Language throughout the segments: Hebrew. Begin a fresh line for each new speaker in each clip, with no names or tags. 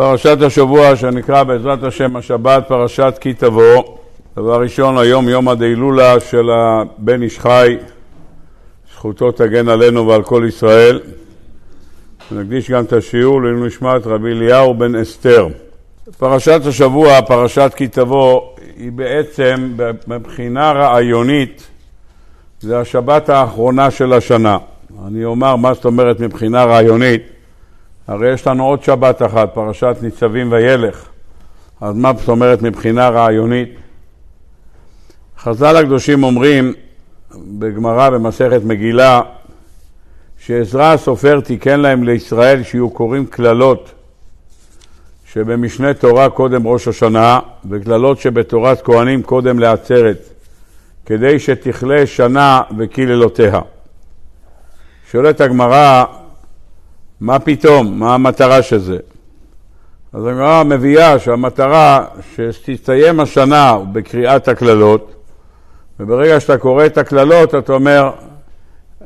פרשת השבוע שנקרא בעזרת השם השבת פרשת כי תבוא. דבר ראשון היום יום הדהילולה של הבן איש חי, זכותו תגן עלינו ועל כל ישראל. נקדיש גם את השיעור לעילוי נשמת רבי אליהו בן אסתר. פרשת השבוע, פרשת כי תבוא, היא בעצם מבחינה רעיונית זה השבת האחרונה של השנה. אני אומר מה זאת אומרת מבחינה רעיונית. הרי יש לנו עוד שבת אחת, פרשת ניצבים וילך. אז מה זאת אומרת מבחינה רעיונית? חז"ל הקדושים אומרים בגמרא במסכת מגילה שעזרא הסופר תיקן להם לישראל שיהיו קוראים קללות שבמשנה תורה קודם ראש השנה וקללות שבתורת כהנים קודם לעצרת כדי שתכלה שנה וקללותיה. שואלת הגמרא מה פתאום? מה המטרה של זה? אז הגמרא מביאה שהמטרה שתסתיים השנה בקריאת הקללות, וברגע שאתה קורא את הקללות אתה אומר,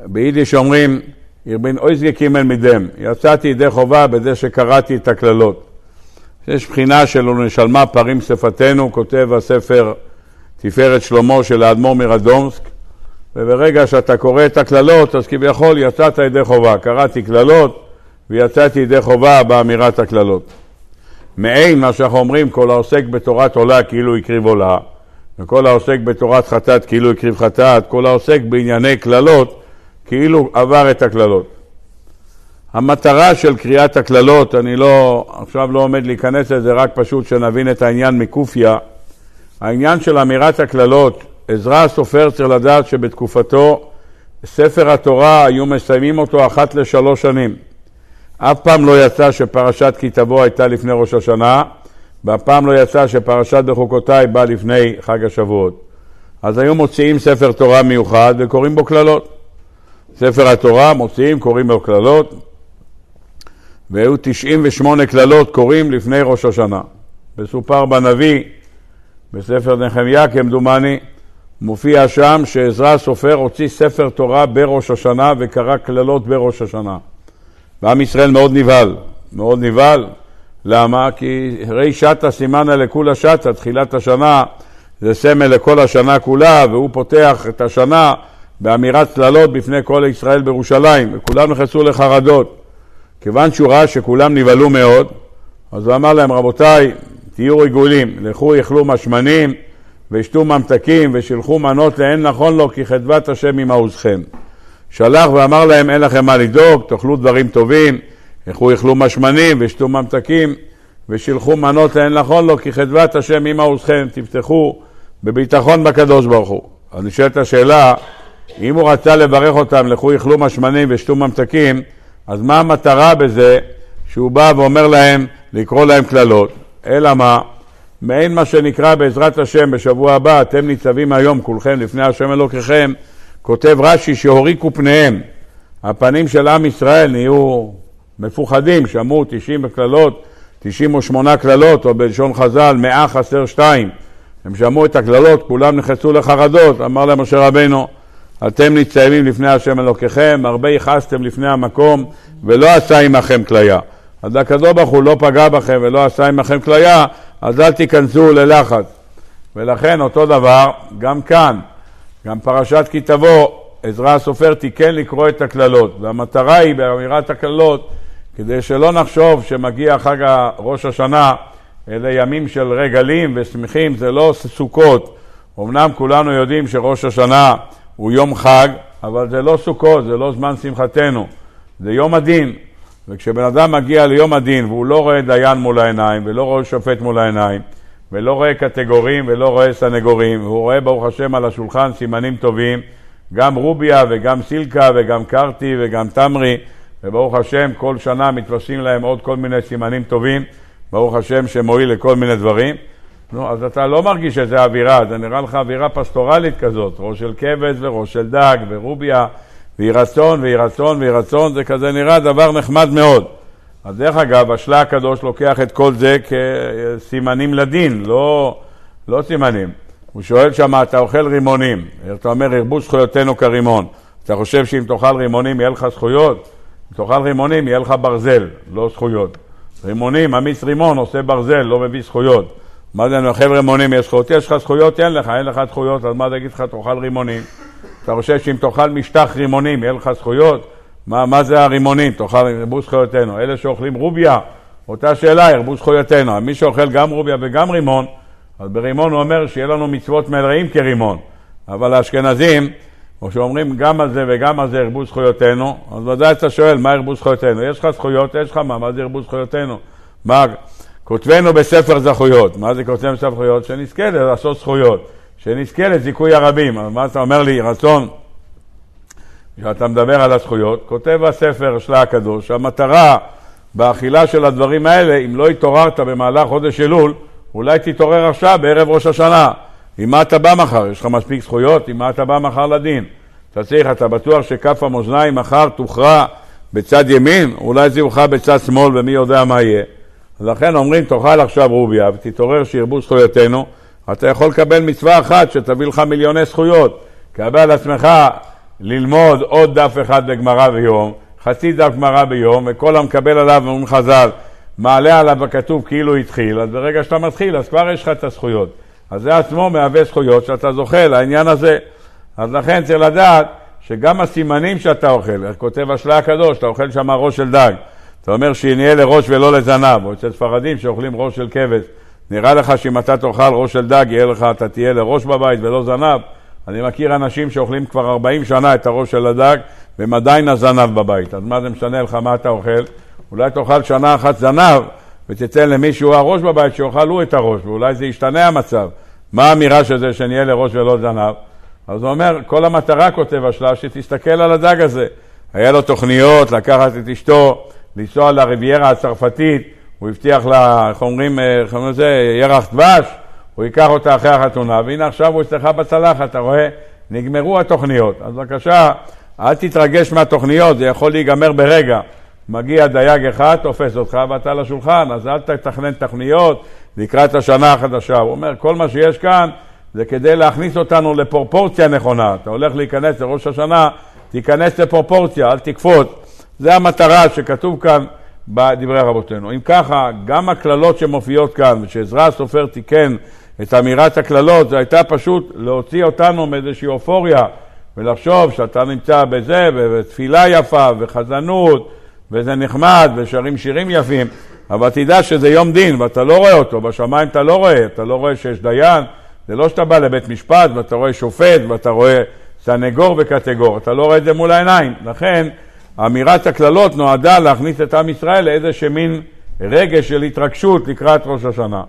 ביידיש אומרים, ירבין אויזגה קימל מדם, יצאתי ידי חובה בזה שקראתי את הקללות. יש בחינה של ונשלמה פרים שפתנו, כותב הספר תפארת שלמה של האדמו"ר מרדומסק, וברגע שאתה קורא את הקללות, אז כביכול יצאת ידי חובה. קראתי קללות, ויצאתי ידי חובה באמירת הקללות. מעין מה שאנחנו אומרים, כל העוסק בתורת עולה כאילו הקריב עולה, וכל העוסק בתורת חטאת כאילו הקריב חטאת, כל העוסק בענייני קללות כאילו עבר את הקללות. המטרה של קריאת הקללות, אני לא, עכשיו לא עומד להיכנס לזה, רק פשוט שנבין את העניין מקופיה. העניין של אמירת הקללות, עזרא הסופר צריך לדעת שבתקופתו ספר התורה היו מסיימים אותו אחת לשלוש שנים. אף פעם לא יצא שפרשת כי תבוא הייתה לפני ראש השנה, ואף פעם לא יצא שפרשת בחוקותיי באה לפני חג השבועות. אז היו מוציאים ספר תורה מיוחד וקוראים בו קללות. ספר התורה מוציאים, קוראים בו קללות, והיו 98 קללות קוראים לפני ראש השנה. מסופר בנביא, בספר נחמיה כמדומני, מופיע שם שעזרא הסופר הוציא ספר תורה בראש השנה וקרא קללות בראש השנה. ועם ישראל מאוד נבהל, מאוד נבהל. למה? כי רי שטה סימנה לכולה שטה, תחילת השנה זה סמל לכל השנה כולה, והוא פותח את השנה באמירת צללות בפני כל ישראל בירושלים, וכולם נכנסו לחרדות. כיוון שהוא ראה שכולם נבהלו מאוד, אז הוא אמר להם, רבותיי, תהיו רגולים, לכו יאכלו משמנים וישתו ממתקים ושילחו מנות לאין נכון לו, כי חדבת השם עמעוזכם. שלח ואמר להם, אין לכם מה לדאוג, תאכלו דברים טובים, לכו יאכלו משמנים ושתו ממתקים, ושילחו מנות לאין נכון לו, כי חדבת השם עמה עוזכם, תפתחו בביטחון בקדוש ברוך הוא. אז נשאלת השאלה, אם הוא רצה לברך אותם, לכו יאכלו משמנים ושתו ממתקים, אז מה המטרה בזה שהוא בא ואומר להם לקרוא להם קללות? אלא מה? מעין מה שנקרא בעזרת השם בשבוע הבא, אתם ניצבים היום כולכם לפני השם אלוקיכם, כותב רש"י שהוריקו פניהם, הפנים של עם ישראל נהיו מפוחדים, שמעו 90 קללות, 98 קללות, או בלשון חז"ל, מאה חסר שתיים. הם שמעו את הקללות, כולם נכנסו לחרדות, אמר להם משה רבנו, אתם ניצבים לפני השם אלוקיכם, הרבה יכעסתם לפני המקום, ולא עשה עמכם כליה. אז הקדוש ברוך הוא לא פגע בכם ולא עשה עמכם כליה, אז אל תיכנסו ללחץ. ולכן אותו דבר, גם כאן, גם פרשת כי תבוא, עזרא הסופר תיקן לקרוא את הקללות, והמטרה היא באמירת הקללות כדי שלא נחשוב שמגיע חג ראש השנה, אלה ימים של רגלים ושמחים, זה לא סוכות. אמנם כולנו יודעים שראש השנה הוא יום חג, אבל זה לא סוכות, זה לא זמן שמחתנו, זה יום הדין. וכשבן אדם מגיע ליום הדין והוא לא רואה דיין מול העיניים ולא רואה שופט מול העיניים, ולא רואה קטגורים ולא רואה סנגורים, והוא רואה ברוך השם על השולחן סימנים טובים, גם רוביה וגם סילקה וגם קרטי וגם תמרי, וברוך השם כל שנה מתווספים להם עוד כל מיני סימנים טובים, ברוך השם שמועיל לכל מיני דברים. נו, אז אתה לא מרגיש שזה אווירה, זה נראה לך אווירה פסטורלית כזאת, ראש של כבש וראש של דג ורוביה, ויהי רצון ויהי רצון ויהי רצון, זה כזה נראה דבר נחמד מאוד. אז דרך אגב, השלה הקדוש לוקח את כל זה כסימנים לדין, לא, לא סימנים. הוא שואל שם, אתה אוכל רימונים, אתה אומר, ירבו זכויותינו כרימון. אתה חושב שאם תאכל רימונים יהיה לך זכויות? אם תאכל רימונים יהיה לך ברזל, לא זכויות. רימונים, אמיץ רימון, עושה ברזל, לא מביא זכויות. מה זה, אני אוכל רימונים, יש זכויות? יש לך זכויות? אין לך, אין לך זכויות, אז מה זה יגיד לך, תאכל רימונים? אתה חושב שאם תאכל משטח רימונים, יהיה לך זכויות? מה, מה זה הרימונים? תאכל, ירבו זכויותינו. אלה שאוכלים רוביה, אותה שאלה, ירבו זכויותינו. מי שאוכל גם רוביה וגם רימון, אז ברימון הוא אומר שיהיה לנו מצוות מלאים כרימון. אבל האשכנזים, או שאומרים גם על זה וגם על זה ירבו זכויותינו, אז ודאי אתה שואל, מה ירבו זכויותינו? יש לך זכויות, יש לך מה, מה זה ירבו זכויותינו? מה, כותבנו בספר זכויות, מה זה כותבנו בספר זכויות? שנזכה לעשות זכויות, שנזכה לזיכוי הרבים. אז מה אתה אומר לי, רצון, כשאתה מדבר על הזכויות, כותב הספר שלה הקדוש, המטרה באכילה של הדברים האלה, אם לא התעוררת במהלך חודש אלול, אולי תתעורר עכשיו, בערב ראש השנה. עם מה אתה בא מחר? יש לך מספיק זכויות? עם מה אתה בא מחר לדין? אתה צריך, אתה בטוח שכף המאזניים מחר תוכרע בצד ימין? אולי זה יוכרע בצד שמאל ומי יודע מה יהיה. לכן אומרים, תאכל עכשיו רוביה ותתעורר שירבו זכויותינו. אתה יכול לקבל מצווה אחת שתביא לך מיליוני זכויות. קבל על עצמך ללמוד עוד דף אחד בגמרא ביום, חצי דף גמרא ביום, וכל המקבל עליו, אומרים חז"ל, מעלה עליו הכתוב כאילו התחיל, אז ברגע שאתה מתחיל, אז כבר יש לך את הזכויות. אז זה עצמו מהווה זכויות שאתה זוכה לעניין הזה. אז לכן צריך לדעת שגם הסימנים שאתה אוכל, כותב השלה הקדוש, אתה אוכל שם ראש של דג, אתה אומר שנהיה לראש ולא לזנב, או אצל ספרדים שאוכלים ראש של כבש, נראה לך שאם אתה תאכל ראש של דג, יהיה לך, אתה תהיה לראש בבית ולא זנב. אני מכיר אנשים שאוכלים כבר 40 שנה את הראש של הדג, והם עדיין הזנב בבית. אז מה זה משנה לך מה אתה אוכל? אולי תאכל שנה אחת זנב, ותיתן למישהו הראש בבית שיאכל הוא את הראש, ואולי זה ישתנה המצב. מה האמירה של זה שנהיה לראש ולא זנב? אז הוא אומר, כל המטרה, כותב השלב, שתסתכל על הדג הזה. היה לו תוכניות לקחת את אשתו, לנסוע לריביירה הצרפתית, הוא הבטיח לה, איך אומרים, אה, איך אומרים לזה, ירח דבש, הוא ייקח אותה אחרי החתונה, והנה עכשיו הוא אצלך בצלחת, אתה רואה? נגמרו התוכניות. אז בבקשה, אל תתרגש מהתוכניות, זה יכול להיגמר ברגע. מגיע דייג אחד, תופס אותך ואתה על השולחן, אז אל תתכנן תכניות לקראת השנה החדשה. הוא אומר, כל מה שיש כאן זה כדי להכניס אותנו לפרופורציה נכונה. אתה הולך להיכנס לראש השנה, תיכנס לפרופורציה, אל תקפוץ. זה המטרה שכתוב כאן בדברי רבותינו. אם ככה, גם הקללות שמופיעות כאן, ושעזרא הסופר תיקן את אמירת הקללות, זה הייתה פשוט להוציא אותנו מאיזושהי אופוריה ולחשוב שאתה נמצא בזה, ותפילה יפה, וחזנות, וזה נחמד, ושרים שירים יפים, אבל תדע שזה יום דין, ואתה לא רואה אותו, בשמיים אתה לא רואה, אתה לא רואה שיש דיין, זה לא שאתה בא לבית משפט ואתה רואה שופט ואתה רואה סנגור וקטגור, אתה לא רואה את זה מול העיניים. לכן, אמירת הקללות נועדה להכניס את עם ישראל לאיזה מין רגש של התרגשות לקראת ראש השנה.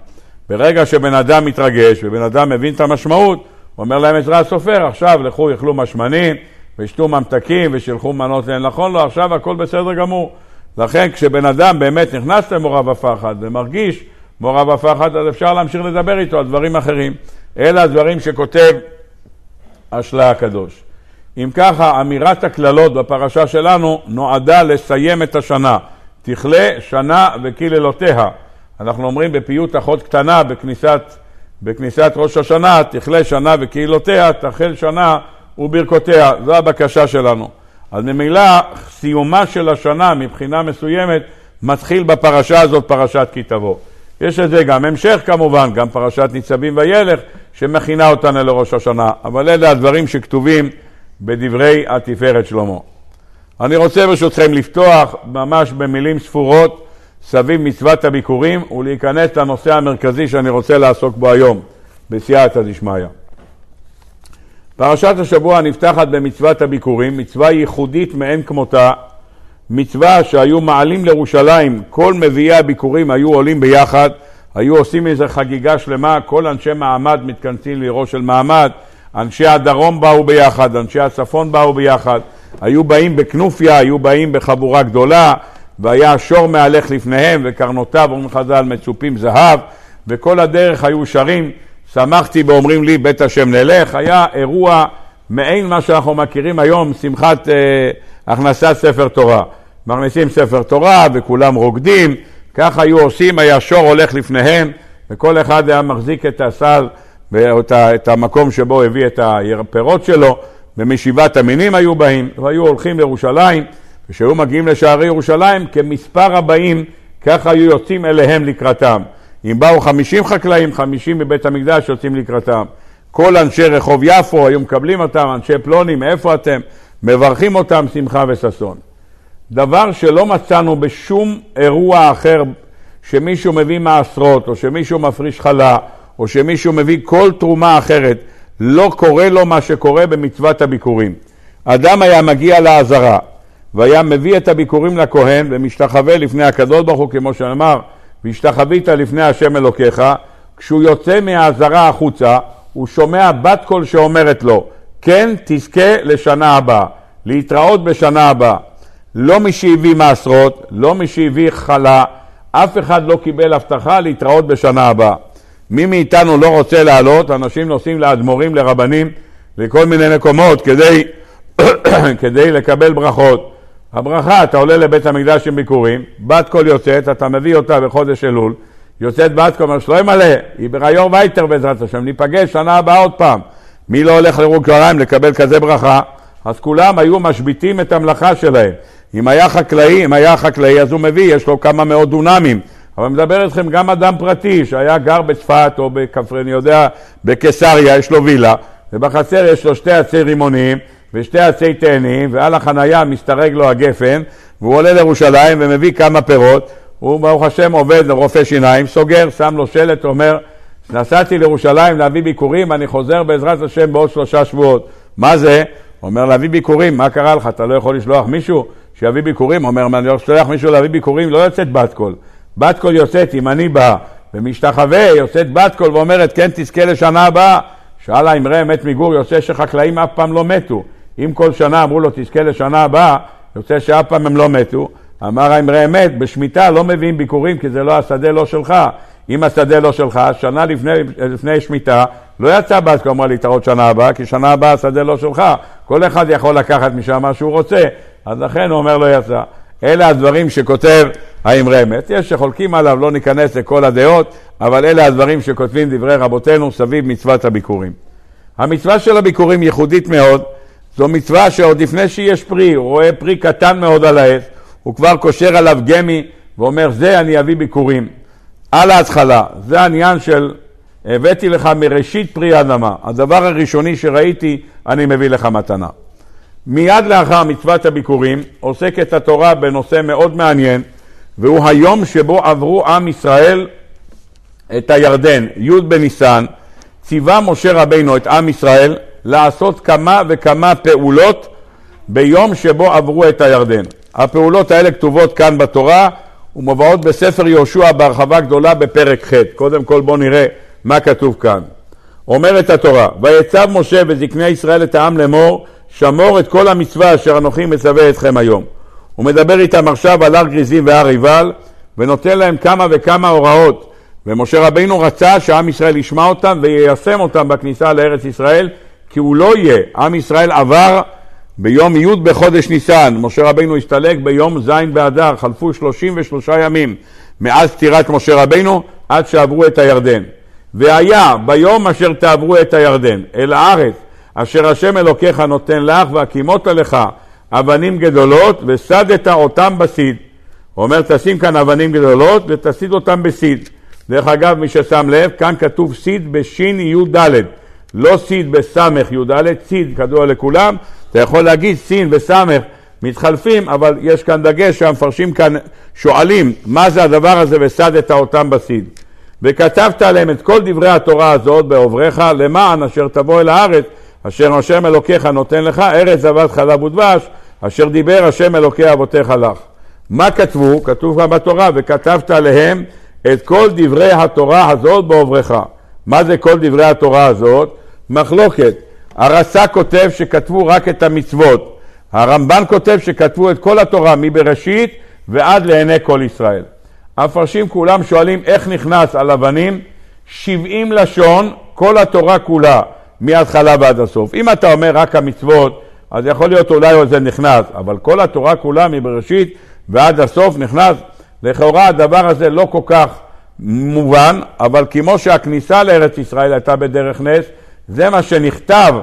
ברגע שבן אדם מתרגש ובן אדם מבין את המשמעות, אומר להם עזרא הסופר, עכשיו לכו יאכלו משמנים וישתו ממתקים ושילחו מנות לאין נכון לו, עכשיו הכל בסדר גמור. לכן כשבן אדם באמת נכנס למורב הפחד ומרגיש מורב הפחד, אז אפשר להמשיך לדבר איתו על דברים אחרים. אלה הדברים שכותב השלה הקדוש. אם ככה, אמירת הקללות בפרשה שלנו נועדה לסיים את השנה. תכלה שנה וקללותיה. אנחנו אומרים בפיוט אחות קטנה בכניסת, בכניסת ראש השנה, תכלה שנה וקהילותיה, תחל שנה וברכותיה. זו הבקשה שלנו. אז ממילא סיומה של השנה מבחינה מסוימת מתחיל בפרשה הזאת, פרשת כי תבוא. יש לזה גם המשך כמובן, גם פרשת ניצבים וילך, שמכינה אותנו לראש השנה. אבל אלה הדברים שכתובים בדברי התפארת שלמה. אני רוצה ברשותכם לפתוח ממש במילים ספורות סביב מצוות הביקורים ולהיכנס לנושא המרכזי שאני רוצה לעסוק בו היום, בסייעתא דשמיא. פרשת השבוע נפתחת במצוות הביקורים, מצווה ייחודית מאין כמותה, מצווה שהיו מעלים לירושלים, כל מביאי הביקורים היו עולים ביחד, היו עושים איזו חגיגה שלמה, כל אנשי מעמד מתכנסים לראש של מעמד, אנשי הדרום באו ביחד, אנשי הצפון באו ביחד, היו באים בכנופיה, היו באים בחבורה גדולה, והיה שור מהלך לפניהם, וקרנותיו, אומרים חז"ל, מצופים זהב, וכל הדרך היו שרים, שמחתי באומרים לי, בית השם נלך, היה אירוע מעין מה שאנחנו מכירים היום, שמחת אה, הכנסת ספר תורה. מכניסים ספר תורה וכולם רוקדים, כך היו עושים, היה שור הולך לפניהם, וכל אחד היה מחזיק את הסל ואת המקום שבו הביא את הפירות שלו, ומשבעת המינים היו באים, והיו הולכים לירושלים, וכשהיו מגיעים לשערי ירושלים, כמספר הבאים ככה היו יוצאים אליהם לקראתם. אם באו חמישים חקלאים, חמישים מבית המקדש יוצאים לקראתם. כל אנשי רחוב יפו היו מקבלים אותם, אנשי פלוני, מאיפה אתם? מברכים אותם שמחה וששון. דבר שלא מצאנו בשום אירוע אחר שמישהו מביא מעשרות, או שמישהו מפריש חלה, או שמישהו מביא כל תרומה אחרת, לא קורה לו מה שקורה במצוות הביקורים. אדם היה מגיע לעזרה, והיה מביא את הביקורים לכהן ומשתחווה לפני הקדוש ברוך הוא, כמו שאמר, והשתחווית לפני השם אלוקיך, כשהוא יוצא מהעזרה החוצה, הוא שומע בת קול שאומרת לו, כן תזכה לשנה הבאה, להתראות בשנה הבאה. לא מי שהביא מעשרות, לא מי שהביא חלה, אף אחד לא קיבל הבטחה להתראות בשנה הבאה. מי מאיתנו לא רוצה לעלות, אנשים נוסעים לאדמו"רים, לרבנים, לכל מיני מקומות כדי, כדי לקבל ברכות. הברכה, אתה עולה לבית המקדש עם ביקורים, בת קול יוצאת, אתה מביא אותה בחודש אלול, יוצאת בת קול, אומר שלא ימלא, איבער א יאר ווייטער בעזרת השם, ניפגש שנה הבאה עוד פעם. מי לא הולך לירושלים לקבל כזה ברכה? אז כולם היו משביתים את המלאכה שלהם. אם היה חקלאי, אם היה חקלאי אז הוא מביא, יש לו כמה מאות דונמים. אבל מדבר איתכם גם אדם פרטי שהיה גר בצפת או בכפרי, אני יודע, בקיסריה, יש לו וילה, ובחצר יש לו שתי עצי רימונים ושתי עצי תאנים, ועל החנייה מסתרג לו הגפן, והוא עולה לירושלים ומביא כמה פירות, הוא ברוך השם עובד לרופא שיניים, סוגר, שם לו שלט, אומר, נסעתי לירושלים להביא ביקורים, אני חוזר בעזרת השם בעוד שלושה שבועות. מה זה? אומר להביא ביקורים, מה קרה לך? אתה לא יכול לשלוח מישהו שיביא ביקורים? אומר, אני לא שולח מישהו להביא ביקורים, לא יוצאת בת קול. בת קול יוצאת, אם אני בא ומשתחווה, יוצאת בת קול ואומרת, כן תזכה לשנה הבאה. שאל האמרי אמת מגור, יוצא שחקלאים אף פעם לא מתו. אם כל שנה אמרו לו תזכה לשנה הבאה, יוצא שאף פעם הם לא מתו. אמר האמרי אמת, בשמיטה לא מביאים ביקורים כי זה לא השדה לא שלך. אם השדה לא שלך, שנה לפני, לפני שמיטה לא יצא בת אמר להתראות שנה הבאה, כי שנה הבאה השדה לא שלך. כל אחד יכול לקחת משם מה שהוא רוצה, אז לכן הוא אומר לא יצא. אלה הדברים שכותב האמרי אמת. יש שחולקים עליו, לא ניכנס לכל הדעות, אבל אלה הדברים שכותבים דברי רבותינו סביב מצוות הביקורים. המצווה של הביקורים ייחודית מאוד, זו מצווה שעוד לפני שיש פרי, הוא רואה פרי קטן מאוד על העץ, הוא כבר קושר עליו גמי ואומר זה אני אביא ביקורים. על ההתחלה, זה העניין של הבאתי לך מראשית פרי האדמה, הדבר הראשוני שראיתי אני מביא לך מתנה. מיד לאחר מצוות הביקורים עוסקת התורה בנושא מאוד מעניין והוא היום שבו עברו עם ישראל את הירדן, י' בניסן, ציווה משה רבינו את עם ישראל לעשות כמה וכמה פעולות ביום שבו עברו את הירדן. הפעולות האלה כתובות כאן בתורה ומובאות בספר יהושע בהרחבה גדולה בפרק ח'. קודם כל בואו נראה מה כתוב כאן. אומרת התורה, ויצב משה וזקני ישראל את העם לאמור, שמור את כל המצווה אשר אנוכי מצווה אתכם היום. הוא מדבר איתם עכשיו על הר גריזים והר עיבל, ונותן להם כמה וכמה הוראות. ומשה רבינו רצה שעם ישראל ישמע אותם ויישם אותם בכניסה לארץ ישראל, כי הוא לא יהיה. עם ישראל עבר ביום י' בחודש ניסן, משה רבינו הסתלק ביום ז' באדר, חלפו 33 ימים מאז פטירת משה רבינו עד שעברו את הירדן. והיה ביום אשר תעברו את הירדן אל הארץ אשר השם אלוקיך נותן לך והקימות לך אבנים גדולות וסדת אותם בסיד. הוא אומר תשים כאן אבנים גדולות ותסיד אותם בסיד. דרך אגב מי ששם לב כאן כתוב סיד בשין י"ד לא סיד בסמך י"ד, סיד כדוע לכולם, אתה יכול להגיד סין וסמך מתחלפים, אבל יש כאן דגש שהמפרשים כאן שואלים מה זה הדבר הזה וסדת אותם בסיד. וכתבת עליהם את כל דברי התורה הזאת בעובריך למען אשר תבוא אל הארץ אשר השם אלוקיך נותן לך, ארץ זבת חלב ודבש, אשר דיבר השם אלוקי אבותיך לך. מה כתבו? כתוב כאן בתורה, וכתבת עליהם את כל דברי התורה הזאת בעובריך. מה זה כל דברי התורה הזאת? מחלוקת. הרס"א כותב שכתבו רק את המצוות. הרמב"ן כותב שכתבו את כל התורה מבראשית ועד לעיני כל ישראל. המפרשים כולם שואלים איך נכנס על אבנים 70 לשון, כל התורה כולה. מההתחלה ועד הסוף. אם אתה אומר רק המצוות, אז יכול להיות אולי זה נכנס, אבל כל התורה כולה מבראשית ועד הסוף נכנס. לכאורה הדבר הזה לא כל כך מובן, אבל כמו שהכניסה לארץ ישראל הייתה בדרך נס, זה מה שנכתב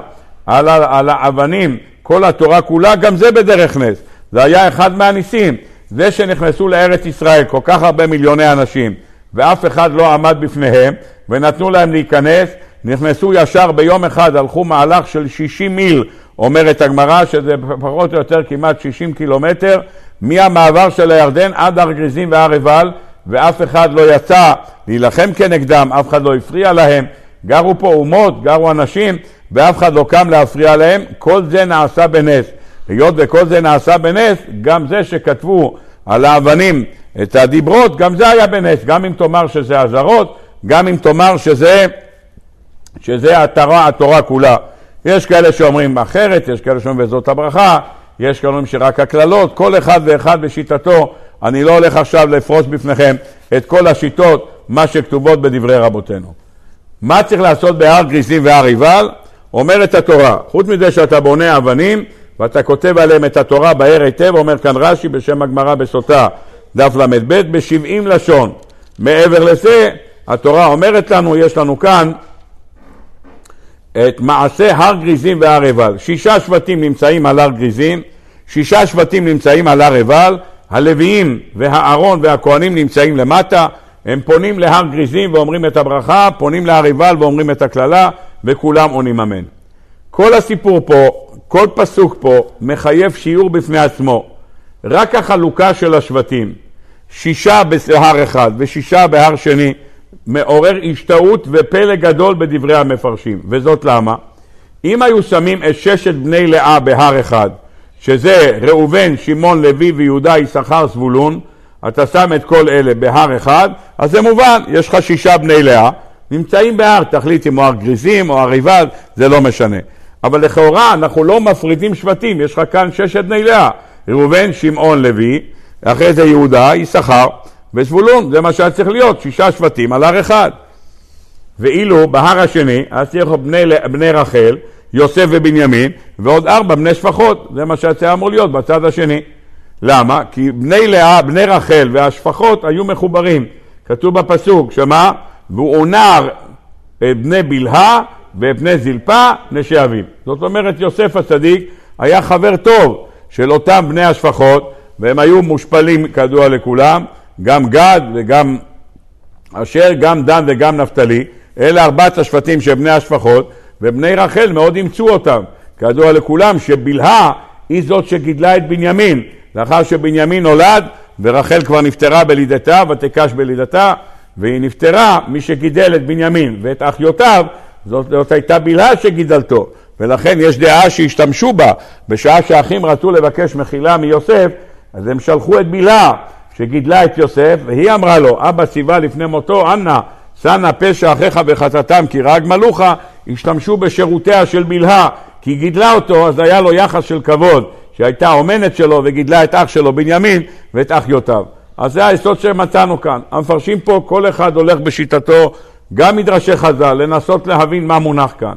על, על האבנים, כל התורה כולה, גם זה בדרך נס. זה היה אחד מהניסים. זה שנכנסו לארץ ישראל כל כך הרבה מיליוני אנשים ואף אחד לא עמד בפניהם ונתנו להם להיכנס, נכנסו ישר ביום אחד, הלכו מהלך של 60 מיל, אומרת הגמרא, שזה פחות או יותר כמעט 60 קילומטר, מהמעבר של הירדן עד הר גריזים והר עיבל, ואף אחד לא יצא להילחם כנגדם, אף אחד לא הפריע להם. גרו פה אומות, גרו אנשים, ואף אחד לא קם להפריע להם. כל זה נעשה בנס. היות וכל זה נעשה בנס, גם זה שכתבו על האבנים את הדיברות, גם זה היה בנס. גם אם תאמר שזה אזהרות, גם אם תאמר שזה, שזה התורה, התורה כולה. יש כאלה שאומרים אחרת, יש כאלה שאומרים וזאת הברכה, יש כאלה שרק הקללות, כל אחד ואחד בשיטתו. אני לא הולך עכשיו לפרוס בפניכם את כל השיטות, מה שכתובות בדברי רבותינו. מה צריך לעשות בהר גריזים והר עיבל? אומרת התורה, חוץ מזה שאתה בונה אבנים ואתה כותב עליהם את התורה בהר היטב, אומר כאן רש"י בשם הגמרא בסוטה, דף ל"ב, בשבעים לשון. מעבר לזה, התורה אומרת לנו, יש לנו כאן את מעשה הר גריזים והר עיבל. שישה שבטים נמצאים על הר גריזים, שישה שבטים נמצאים על הר עיבל, הלוויים והארון והכהנים נמצאים למטה, הם פונים להר גריזים ואומרים את הברכה, פונים להר עיבל ואומרים את הקללה, וכולם עונים אמן. כל הסיפור פה, כל פסוק פה, מחייב שיעור בפני עצמו. רק החלוקה של השבטים, שישה בהר אחד ושישה בהר שני, מעורר השתאות ופלא גדול בדברי המפרשים. וזאת למה? אם היו שמים את ששת בני לאה בהר אחד, שזה ראובן, שמעון, לוי ויהודה, יששכר, זבולון, אתה שם את כל אלה בהר אחד, אז זה מובן, יש לך שישה בני לאה, נמצאים בהר, תחליט אם הוא הר גריזים או הר עיבד, זה לא משנה. אבל לכאורה אנחנו לא מפרידים שבטים, יש לך כאן ששת בני לאה, ראובן, שמעון, לוי, אחרי זה יהודה, יששכר וזבולון, זה מה שהיה צריך להיות, שישה שבטים על הר אחד. ואילו בהר השני, אז צריך בני, בני רחל, יוסף ובנימין, ועוד ארבע בני שפחות, זה מה שהיה אמור להיות בצד השני. למה? כי בני לאה, בני רחל והשפחות היו מחוברים. כתוב בפסוק, שמה? והוא עונר את בני בלהה ואת בני זלפה, נשי אביו. זאת אומרת, יוסף הצדיק היה חבר טוב של אותם בני השפחות, והם היו מושפלים כידוע לכולם, גם גד וגם אשר, גם דן וגם נפתלי. אלה ארבעת השבטים של בני השפחות, ובני רחל מאוד אימצו אותם. כידוע לכולם שבלהה היא זאת שגידלה את בנימין. לאחר שבנימין נולד ורחל כבר נפטרה בלידתה, ותקש בלידתה, והיא נפטרה, מי שגידל את בנימין ואת אחיותיו, זאת, זאת הייתה בלהה שגידלתו. ולכן יש דעה שהשתמשו בה בשעה שהאחים רצו לבקש מחילה מיוסף, אז הם שלחו את בלהה שגידלה את יוסף, והיא אמרה לו, אבא ציווה לפני מותו, אנא, שנא פשע אחיך וחטאתם כי רג מלוך, השתמשו בשירותיה של בלהה, כי היא גידלה אותו, אז היה לו יחס של כבוד. שהייתה אומנת שלו וגידלה את אח שלו בנימין ואת אחיותיו. אז זה היסוד שמצאנו כאן. המפרשים פה, כל אחד הולך בשיטתו, גם מדרשי חז"ל, לנסות להבין מה מונח כאן.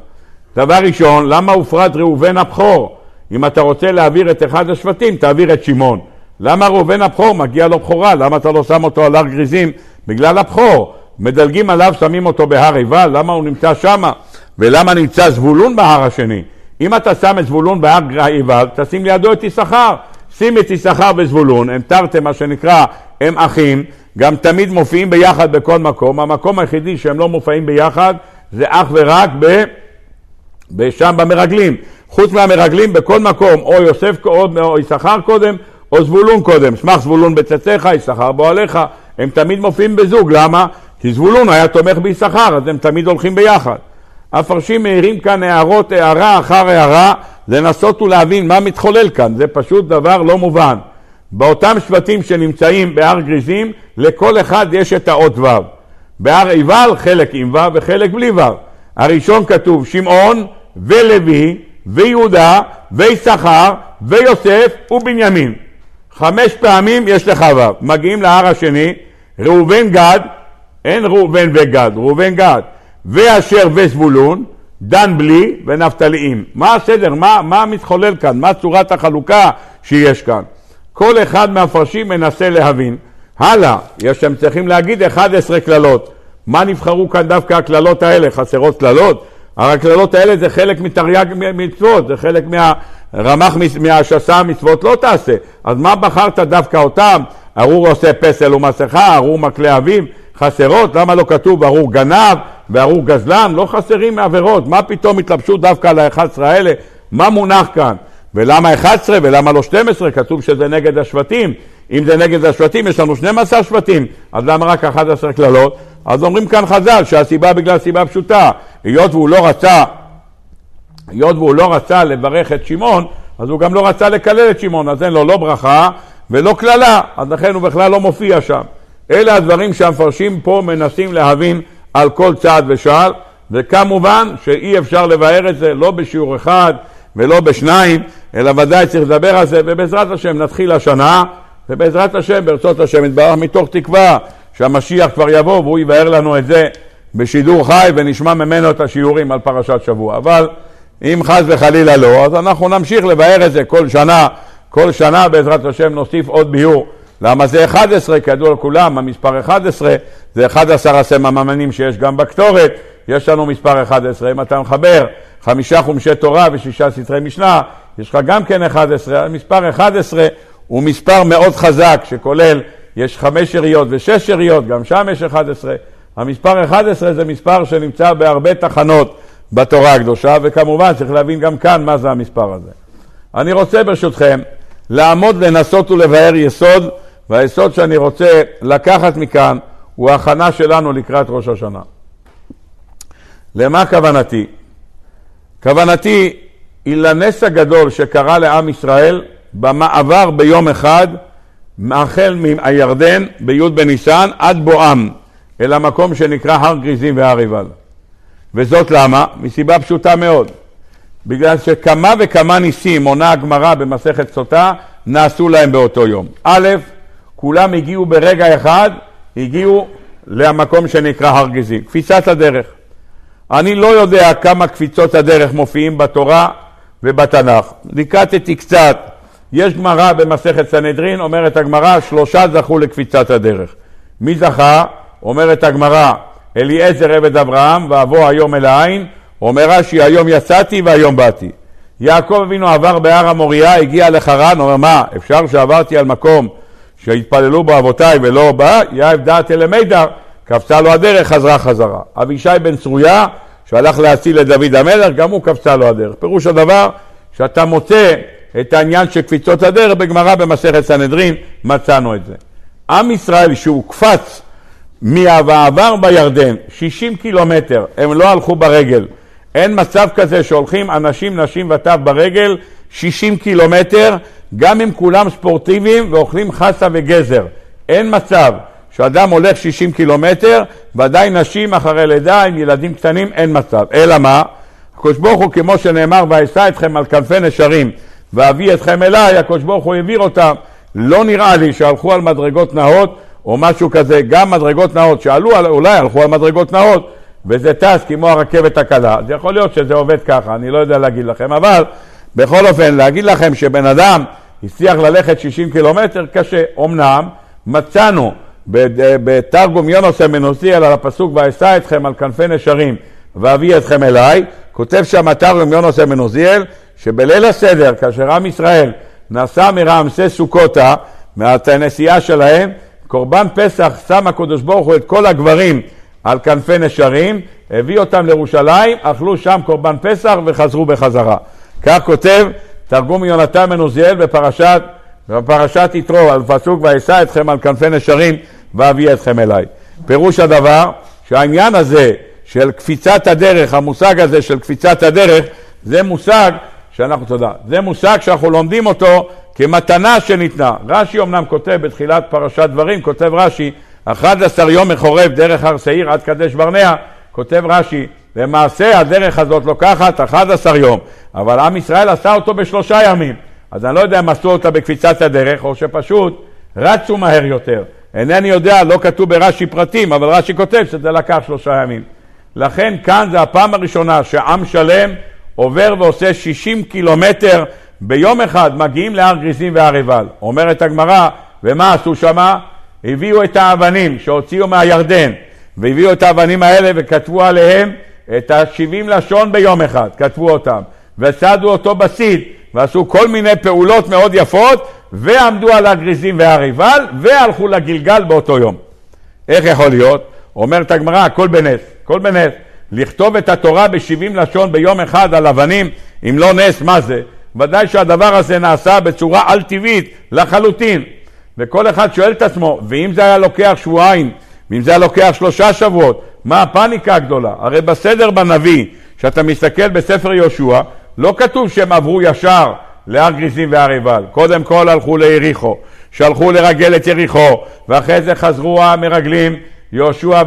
דבר ראשון, למה הופרד ראובן הבכור? אם אתה רוצה להעביר את אחד השבטים, תעביר את שמעון. למה ראובן הבכור מגיע לו בכורה? למה אתה לא שם אותו על הר גריזים? בגלל הבכור. מדלגים עליו, שמים אותו בהר עיבל, למה הוא נמצא שמה? ולמה נמצא זבולון בהר השני? אם אתה שם את זבולון בהר עיבל, תשים לידו את יששכר. שים את יששכר וזבולון, הם תרתי מה שנקרא, הם אחים, גם תמיד מופיעים ביחד בכל מקום. המקום היחידי שהם לא מופיעים ביחד זה אך ורק ב... שם במרגלים. חוץ מהמרגלים, בכל מקום, או יוסף או יששכר קודם, או זבולון קודם. שמח זבולון בצאצאיך, יששכר בועליך. הם תמיד מופיעים בזוג, למה? כי זבולון היה תומך ביששכר, אז הם תמיד הולכים ביחד. הפרשים מעירים כאן הערות, הערה אחר הערה, לנסות ולהבין מה מתחולל כאן, זה פשוט דבר לא מובן. באותם שבטים שנמצאים בהר גריזים, לכל אחד יש את האות ו'. בהר עיבל חלק עם ו' וחלק בלי ו'. הראשון כתוב שמעון ולוי ויהודה ויששכר ויוסף ובנימין. חמש פעמים יש לך ו'. מגיעים להר השני, ראובן גד, אין ראובן וגד, ראובן גד. ואשר וזבולון, דן בלי ונפתליים. מה הסדר? מה, מה מתחולל כאן? מה צורת החלוקה שיש כאן? כל אחד מהמפרשים מנסה להבין. הלאה, יש שהם צריכים להגיד 11 קללות. מה נבחרו כאן דווקא הקללות האלה? חסרות קללות? הרי הקללות האלה זה חלק מתרי"ג מצוות, זה חלק מה, רמח מהשסה מצוות לא תעשה. אז מה בחרת דווקא אותם? ארור עושה פסל ומסכה, ארור מקלה אביו, חסרות? למה לא כתוב ארור גנב וארור גזלן? לא חסרים מעבירות. מה פתאום התלבשו דווקא על ה-11 האלה? מה מונח כאן? ולמה 11 ולמה לא 12? כתוב שזה נגד השבטים. אם זה נגד השבטים, יש לנו 12 שבטים, אז למה רק 11 קללות? אז אומרים כאן חז"ל שהסיבה בגלל סיבה פשוטה, היות והוא לא רצה, היות והוא לא רצה לברך את שמעון, אז הוא גם לא רצה לקלל את שמעון, אז אין לו לא ברכה ולא קללה, אז לכן הוא בכלל לא מופיע שם. אלה הדברים שהמפרשים פה מנסים להבין על כל צעד ושעל, וכמובן שאי אפשר לבאר את זה לא בשיעור אחד ולא בשניים, אלא ודאי צריך לדבר על זה, ובעזרת השם נתחיל השנה, ובעזרת השם, ברצות השם יתברך, מתוך תקווה שהמשיח כבר יבוא והוא יבאר לנו את זה בשידור חי ונשמע ממנו את השיעורים על פרשת שבוע. אבל אם חס וחלילה לא, אז אנחנו נמשיך לבאר את זה כל שנה, כל שנה בעזרת השם נוסיף עוד ביור. למה זה 11? כידוע לכולם, המספר 11 זה 11 הסממנים שיש גם בקטורת, יש לנו מספר 11. אם אתה מחבר חמישה חומשי תורה ושישה סתרי משנה, יש לך גם כן 11. המספר 11 הוא מספר מאוד חזק, שכולל, יש חמש יריות ושש יריות, גם שם יש 11. המספר 11 זה מספר שנמצא בהרבה תחנות בתורה הקדושה, וכמובן צריך להבין גם כאן מה זה המספר הזה. אני רוצה ברשותכם לעמוד, לנסות ולבאר יסוד, והיסוד שאני רוצה לקחת מכאן הוא ההכנה שלנו לקראת ראש השנה. למה כוונתי? כוונתי היא לנס הגדול שקרה לעם ישראל במעבר ביום אחד, החל מהירדן בי' בניסן עד בואם אל המקום שנקרא הר גריזים והר עיבל. וזאת למה? מסיבה פשוטה מאוד. בגלל שכמה וכמה ניסים, עונה הגמרא במסכת סוטה, נעשו להם באותו יום. א', כולם הגיעו ברגע אחד, הגיעו למקום שנקרא הר גריזים. קפיצת הדרך. אני לא יודע כמה קפיצות הדרך מופיעים בתורה ובתנ"ך. ליקטתי קצת יש גמרא במסכת סנהדרין, אומרת הגמרא, שלושה זכו לקפיצת הדרך. מי זכה? אומרת הגמרא, אליעזר עבד אברהם, ואבוא היום אל העין, אומר רש"י, היום יצאתי והיום באתי. יעקב אבינו עבר בהר המוריה, הגיע לחרן, אומר מה, אפשר שעברתי על מקום שהתפללו בו אבותיי ולא בא, יאהב דעת אל המידר, קפצה לו הדרך, חזרה חזרה. אבישי בן צרויה, שהלך להציל את דוד המלך, גם הוא קפצה לו הדרך. פירוש הדבר, שאתה מוצא את העניין של קפיצות הדרך, בגמרא במסכת סנהדרין מצאנו את זה. עם ישראל שהוא קפץ מהעבר בירדן, 60 קילומטר, הם לא הלכו ברגל. אין מצב כזה שהולכים אנשים, נשים וטף ברגל 60 קילומטר, גם אם כולם ספורטיביים ואוכלים חסה וגזר. אין מצב שאדם הולך 60 קילומטר, ודאי נשים אחרי לידה עם ילדים קטנים, אין מצב. אלא מה? הקדוש ברוך הוא, כמו שנאמר, ואשא אתכם על כנפי נשרים. ואביא אתכם אליי, הקדוש ברוך הוא העביר אותם. לא נראה לי שהלכו על מדרגות נאות או משהו כזה, גם מדרגות נאות שעלו, על, אולי הלכו על מדרגות נאות וזה טס כמו הרכבת הקלה. זה יכול להיות שזה עובד ככה, אני לא יודע להגיד לכם, אבל בכל אופן, להגיד לכם שבן אדם הצליח ללכת 60 קילומטר, קשה. אמנם מצאנו בתרגום יונוס המנוסיאל על הפסוק ואשא אתכם על כנפי נשרים ואביא אתכם אליי, כותב שם תרגום יונוס המנוסיאל שבליל הסדר, כאשר עם ישראל נסע מרעמסי סוכותה, מהנסיעה שלהם, קורבן פסח שם הקדוש ברוך הוא את כל הגברים על כנפי נשרים, הביא אותם לירושלים, אכלו שם קורבן פסח וחזרו בחזרה. כך כותב תרגום יונתן מנוזיאל בפרשת, בפרשת יתרו, על פסוק ואשא אתכם על כנפי נשרים ואביא אתכם אליי. פירוש הדבר שהעניין הזה של קפיצת הדרך, המושג הזה של קפיצת הדרך, זה מושג שאנחנו, תודה, זה מושג שאנחנו לומדים אותו כמתנה שניתנה. רש"י אמנם כותב בתחילת פרשת דברים, כותב רש"י, 11 יום מחורב דרך הר שעיר עד קדש ברנע, כותב רש"י, למעשה הדרך הזאת לוקחת 11 יום, אבל עם ישראל עשה אותו בשלושה ימים. אז אני לא יודע אם עשו אותה בקפיצת הדרך, או שפשוט רצו מהר יותר. אינני יודע, לא כתוב ברש"י פרטים, אבל רש"י כותב שזה לקח שלושה ימים. לכן כאן זה הפעם הראשונה שעם שלם עובר ועושה 60 קילומטר ביום אחד, מגיעים להר גריזים והר עיבל. אומרת הגמרא, ומה עשו שמה? הביאו את האבנים שהוציאו מהירדן, והביאו את האבנים האלה וכתבו עליהם את ה-70 לשון ביום אחד, כתבו אותם. וסדו אותו בסיד, ועשו כל מיני פעולות מאוד יפות, ועמדו על הגריזים והריבל, והלכו לגלגל באותו יום. איך יכול להיות? אומרת הגמרא, הכל בנס, הכל בנס. לכתוב את התורה בשבעים לשון ביום אחד על אבנים, אם לא נס, מה זה? ודאי שהדבר הזה נעשה בצורה על-טבעית לחלוטין. וכל אחד שואל את עצמו, ואם זה היה לוקח שבועיים, ואם זה היה לוקח שלושה שבועות, מה הפאניקה הגדולה? הרי בסדר בנביא, כשאתה מסתכל בספר יהושע, לא כתוב שהם עברו ישר להר גריזים והר עיבל. קודם כל הלכו ליריחו, שהלכו לרגל את יריחו, ואחרי זה חזרו המרגלים, יהושע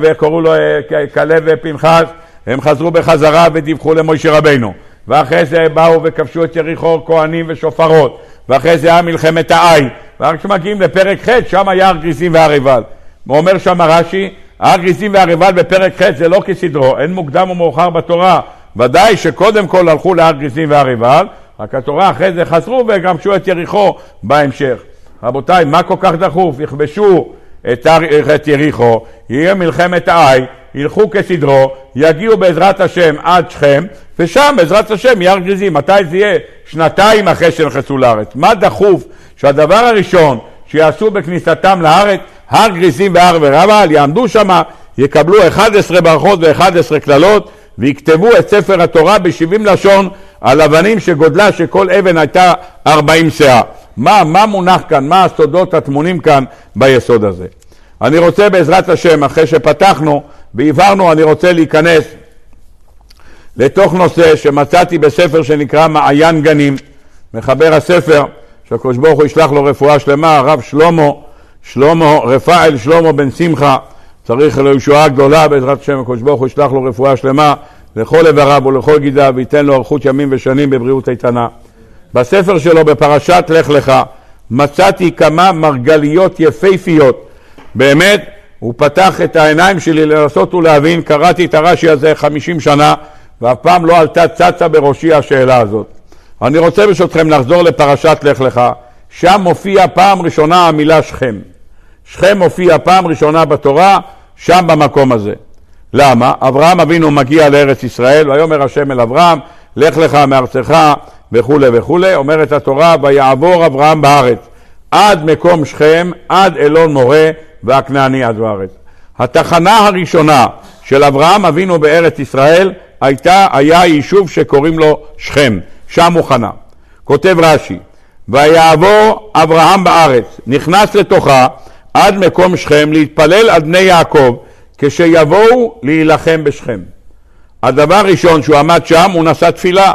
וקראו לו אה, כלב ופנחס, הם חזרו בחזרה ודיווחו למוישה רבינו. ואחרי זה באו וכבשו את יריחו כהנים ושופרות, ואחרי זה היה מלחמת העי, ורק כשמגיעים לפרק ח' שם היה הר גריזים והר עיבל. אומר שם רש"י, הר גריזים והר עיבל בפרק ח' זה לא כסדרו, אין מוקדם ומאוחר בתורה. ודאי שקודם כל הלכו להר גריזים והר עיבל, רק התורה אחרי זה חזרו וכבשו את יריחו בהמשך. רבותיי, מה כל כך דחוף? יכבשו את, את יריחו, יהיה מלחמת העי, ילכו כסדרו, יגיעו בעזרת השם עד שכם, ושם בעזרת השם יהיה הר גריזים. מתי זה יהיה? שנתיים אחרי שנכנסו לארץ. מה דחוף שהדבר הראשון שיעשו בכניסתם לארץ, הר גריזים והר ורבל, יעמדו שם, יקבלו 11 ברכות ו-11 קללות, ויכתבו את ספר התורה ב-70 לשון על אבנים שגודלה שכל אבן הייתה 40 שאה. מה, מה מונח כאן? מה הסודות הטמונים כאן ביסוד הזה? אני רוצה בעזרת השם, אחרי שפתחנו והבהרנו, אני רוצה להיכנס לתוך נושא שמצאתי בספר שנקרא מעיין גנים, מחבר הספר, שהקדוש ברוך הוא ישלח לו רפואה שלמה, הרב שלמה, שלמה, רפאל שלמה בן שמחה, צריך לישועה גדולה, בעזרת השם הקדוש ברוך הוא ישלח לו רפואה שלמה לכל איבריו ולכל גידיו, וייתן לו אריכות ימים ושנים בבריאות איתנה. בספר שלו בפרשת לך לך מצאתי כמה מרגליות יפהפיות. באמת, הוא פתח את העיניים שלי לנסות ולהבין, קראתי את הרש"י הזה חמישים שנה, ואף פעם לא עלתה צצה בראשי השאלה הזאת. אני רוצה ברשותכם לחזור לפרשת לך לך, שם מופיע פעם ראשונה המילה שכם. שכם מופיע פעם ראשונה בתורה, שם במקום הזה. למה? אברהם אבינו מגיע לארץ ישראל, ויאמר השם אל אברהם, לך לך מארצך וכולי וכולי, אומרת התורה, ויעבור אברהם בארץ עד מקום שכם, עד אלון מורה והכנעני עד בארץ. התחנה הראשונה של אברהם אבינו בארץ ישראל הייתה, היה יישוב שקוראים לו שכם, שם הוא חנה. כותב רש"י, ויעבור אברהם בארץ, נכנס לתוכה עד מקום שכם להתפלל על בני יעקב כשיבואו להילחם בשכם. הדבר הראשון שהוא עמד שם, הוא נשא תפילה.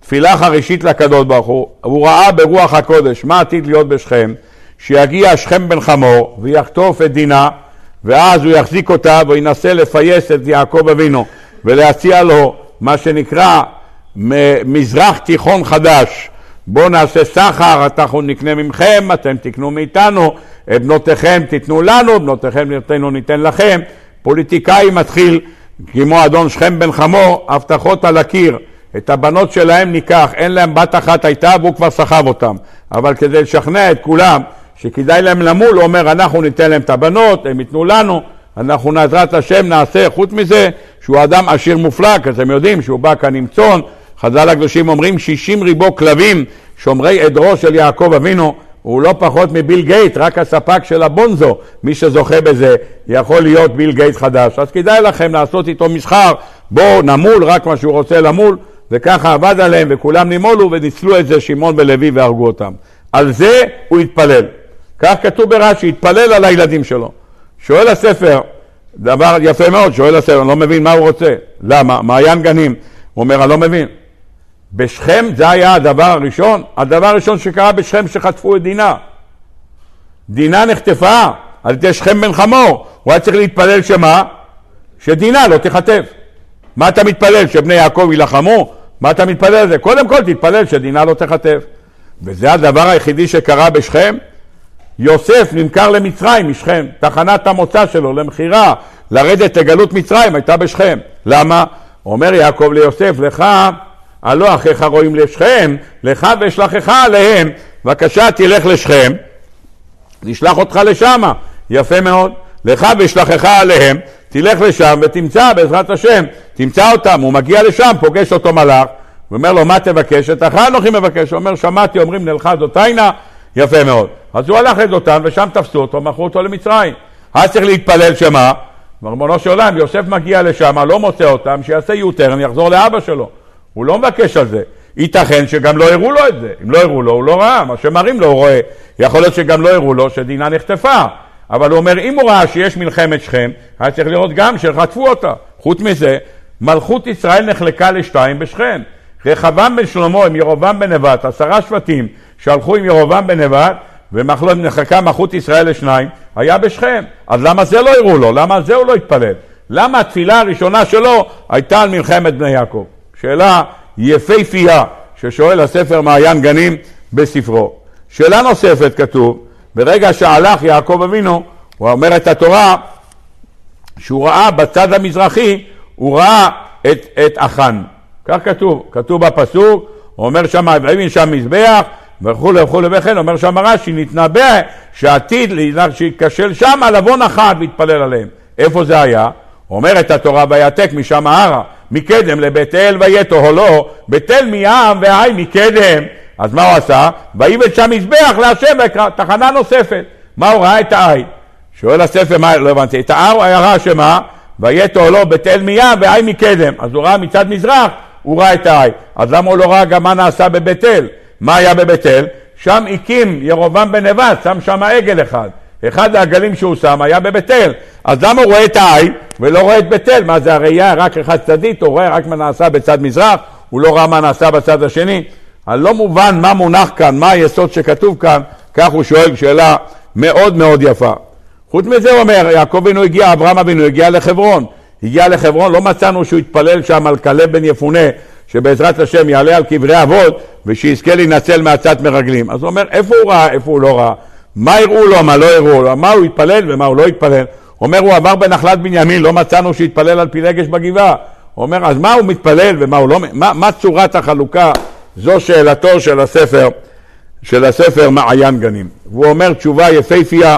תפילה חרישית לקדוש ברוך הוא. הוא ראה ברוח הקודש מה עתיד להיות בשכם, שיגיע שכם בן חמור ויחטוף את דינה, ואז הוא יחזיק אותה וינסה לפייס את יעקב אבינו ולהציע לו מה שנקרא מזרח תיכון חדש. בואו נעשה סחר, אנחנו נקנה ממכם, אתם תקנו מאיתנו, בנותיכם תיתנו לנו, בנותיכם נתנו ניתן לכם. פוליטיקאי מתחיל, כמו אדון שכם בן חמור, הבטחות על הקיר. את הבנות שלהם ניקח, אין להם בת אחת הייתה והוא כבר סחב אותם. אבל כדי לשכנע את כולם שכדאי להם למול, הוא אומר, אנחנו ניתן להם את הבנות, הם ייתנו לנו, אנחנו בעזרת השם נעשה, חוץ מזה שהוא אדם עשיר מופלג, אתם יודעים שהוא בא כאן עם צאן, חז"ל הקדושים אומרים שישים ריבו כלבים, שומרי עדרו של יעקב אבינו, הוא לא פחות מביל גייט, רק הספק של הבונזו, מי שזוכה בזה, יכול להיות ביל גייט חדש. אז כדאי לכם לעשות איתו מסחר, בואו נמול רק מה שהוא רוצה למול, וככה עבד עליהם וכולם נימולו וניצלו את זה שמעון ולוי והרגו אותם. על זה הוא התפלל. כך כתוב ברש"י, התפלל על הילדים שלו. שואל הספר, דבר יפה מאוד, שואל הספר, אני לא מבין מה הוא רוצה. למה? מעיין גנים. הוא אומר, אני לא מבין. בשכם זה היה הדבר הראשון, הדבר הראשון שקרה בשכם שחטפו את דינה. דינה נחטפה על ידי שכם בן חמור, הוא היה צריך להתפלל שמה? שדינה לא תיחטף. מה אתה מתפלל, שבני יעקב יילחמו? מה אתה מתפלל על זה? קודם כל תתפלל שדינה לא תיחטף. וזה הדבר היחידי שקרה בשכם. יוסף נמכר למצרים משכם, תחנת המוצא שלו למכירה, לרדת לגלות מצרים הייתה בשכם. למה? אומר יעקב ליוסף, לך הלא אחיך רואים לשכם, לך ואשלחך עליהם, בבקשה תלך לשכם, נשלח אותך לשמה, יפה מאוד, לך ואשלחך עליהם, תלך לשם ותמצא בעזרת השם, תמצא אותם, הוא מגיע לשם, פוגש אותו מלאך, הוא אומר לו, מה תבקש? את אחר אנוכי מבקש. הוא אומר, שמעתי, אומרים נלכה דותיינה, יפה מאוד. אז הוא הלך לדותן, ושם תפסו אותו, מכרו אותו למצרים. אז צריך להתפלל שמה? ריבונו של עולם, יוסף מגיע לשם, לא מוצא אותם, שיעשה יוטרן, יחזור לאבא שלו. הוא לא מבקש על זה. ייתכן שגם לא הראו לו את זה. אם לא הראו לו, הוא לא ראה, מה שמראים לו הוא רואה. יכול להיות שגם לא הראו לו שדינה נחטפה. אבל הוא אומר, אם הוא ראה שיש מלחמת שכם, היה צריך לראות גם שחטפו אותה. חוץ מזה, מלכות ישראל נחלקה לשתיים בשכם. רחבעם בן שלמה עם ירובעם בן נבט, עשרה שבטים שהלכו עם ירובעם בן נבט, ונחלקה מלכות ישראל לשניים, היה בשכם. אז למה זה לא הראו לו? למה זה הוא לא התפלל? למה התפילה הראשונה שלו הייתה על מלחמת בני יעקב? שאלה יפהפייה ששואל הספר מעיין גנים בספרו. שאלה נוספת כתוב, ברגע שהלך יעקב אבינו, הוא אומר את התורה, שהוא ראה בצד המזרחי, הוא ראה את, את אחן. כך כתוב, כתוב בפסוק, אומר שם, ויבין שם מזבח, וכולי וכולי וכן, אומר שם רש"י, נתנבא שעתיד שייכשל שם לבוא נחת ויתפלל עליהם. איפה זה היה? אומרת התורה, ויעתק משם ההרה, מקדם לבית אל ויתו לא, בית אל מים והי מקדם. אז מה הוא עשה? ויבד שם מזבח להשם ויקרא, תחנה נוספת. מה הוא ראה את העי? שואל הספר, מה, לא הבנתי, את ראה שמה? ויתו לא בית אל מים והי מקדם. אז הוא ראה מצד מזרח, הוא ראה את העי. אז למה הוא לא ראה גם מה נעשה בבית אל? מה היה בבית אל? שם הקים ירובעם בן נבט, שם שם עגל אחד. אחד העגלים שהוא שם היה בבית אל. אז למה הוא רואה את העי ולא רואה את בית אל? מה זה הראייה רק אחד צדדית, הוא רואה רק מה נעשה בצד מזרח, הוא לא ראה מה נעשה בצד השני. הלא מובן מה מונח כאן, מה היסוד שכתוב כאן, כך הוא שואל שאלה מאוד מאוד יפה. חוץ מזה הוא אומר, יעקב אבינו הגיע, אברהם אבינו הגיע לחברון. הגיע לחברון, לא מצאנו שהוא התפלל שם על כלב בן יפונה, שבעזרת השם יעלה על קברי אבות ושיזכה להינצל מעצת מרגלים. אז הוא אומר, איפה הוא ראה, איפה הוא לא ראה? מה הראו לו, מה לא הראו לו, מה הוא התפלל ומה הוא לא התפלל. אומר, הוא עבר בנחלת בנימין, לא מצאנו שהתפלל על פילגש בגבעה. אומר, אז מה הוא מתפלל ומה הוא לא... מה, מה צורת החלוקה? זו שאלתו של הספר, של הספר מעיין גנים. והוא אומר תשובה יפהפייה,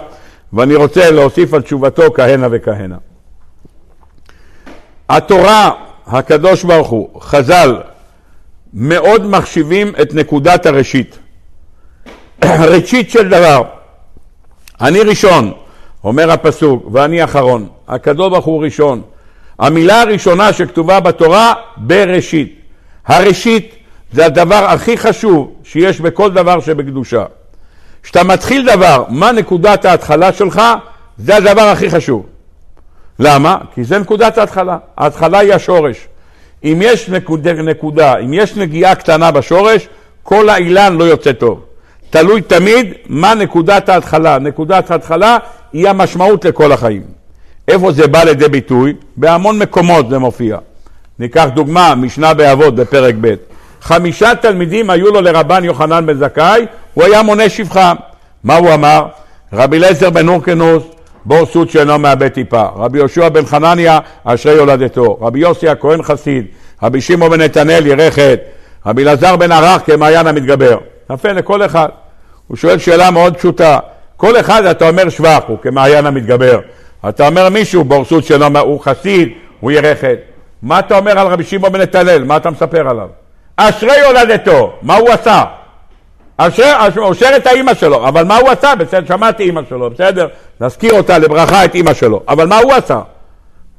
ואני רוצה להוסיף על תשובתו כהנה וכהנה. התורה, הקדוש ברוך הוא, חז"ל, מאוד מחשיבים את נקודת הראשית. ראשית של דבר. אני ראשון, אומר הפסוק, ואני אחרון. הקדוש ברוך הוא ראשון. המילה הראשונה שכתובה בתורה, בראשית. הראשית זה הדבר הכי חשוב שיש בכל דבר שבקדושה. כשאתה מתחיל דבר, מה נקודת ההתחלה שלך, זה הדבר הכי חשוב. למה? כי זה נקודת ההתחלה. ההתחלה היא השורש. אם יש נקודה, נקודה, אם יש נגיעה קטנה בשורש, כל האילן לא יוצא טוב. תלוי תמיד מה נקודת ההתחלה. נקודת ההתחלה היא המשמעות לכל החיים. איפה זה בא לידי ביטוי? בהמון מקומות זה מופיע. ניקח דוגמה, משנה באבות בפרק ב'. חמישה תלמידים היו לו לרבן יוחנן בן זכאי, הוא היה מונה שבחם. מה הוא אמר? רבי אליעזר בן אורקנוס, בור סוד שאינו מאבד טיפה. רבי יהושע בן חנניה, אשרי יולדתו. רבי יוסי הכהן חסיד. רבי שמעון בן נתנאל ירחת. רבי אלעזר בן ערך כמעיין המתגבר. יפה לכל אחד. הוא שואל שאלה מאוד פשוטה. כל אחד אתה אומר שבח, הוא כמעיין המתגבר. אתה אומר מישהו, בורסות שלו, הוא חסיד, הוא ירחת. מה אתה אומר על רבי שמעון בן נתנאל? מה אתה מספר עליו? אשרי יולדתו, מה הוא עשה? אשר, אושר את האימא שלו, אבל מה הוא עשה? בסדר, שמעתי אימא שלו, בסדר? נזכיר אותה לברכה את אימא שלו, אבל מה הוא עשה?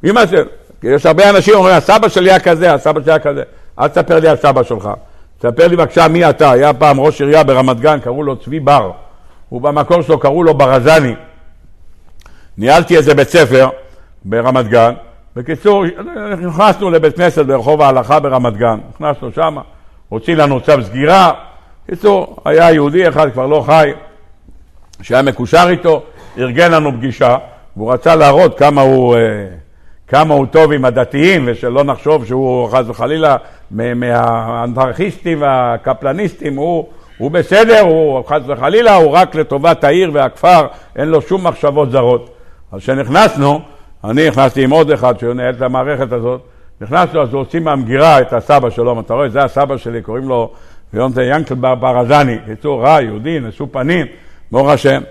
אימא שלו, יש הרבה אנשים אומרים, הסבא שלי היה כזה, הסבא שלי היה כזה. אל תספר לי על סבא שלך. תספר לי בבקשה מי אתה. היה פעם ראש עירייה ברמת גן, קראו לו צבי בר. הוא במקור שלו קראו לו ברזני. ניהלתי איזה בית ספר ברמת גן. בקיצור, נכנסנו לבית כנסת ברחוב ההלכה ברמת גן. נכנסנו שם, הוציא לנו צו סגירה. בקיצור, היה יהודי אחד, כבר לא חי, שהיה מקושר איתו, ארגן לנו פגישה, והוא רצה להראות כמה הוא... אה, כמה הוא טוב עם הדתיים, ושלא נחשוב שהוא חס וחלילה מהאנרכיסטים והקפלניסטים, הוא, הוא בסדר, הוא חס וחלילה, הוא רק לטובת העיר והכפר, אין לו שום מחשבות זרות. אז כשנכנסנו, אני נכנסתי עם עוד אחד שמנהל את המערכת הזאת, נכנסנו, אז הוציא מהמגירה את הסבא שלו, אתה רואה, זה הסבא שלי, קוראים לו יונתן ינקל ברזני, קיצור רע, יהודי, נשוא פנים, ברוך השם.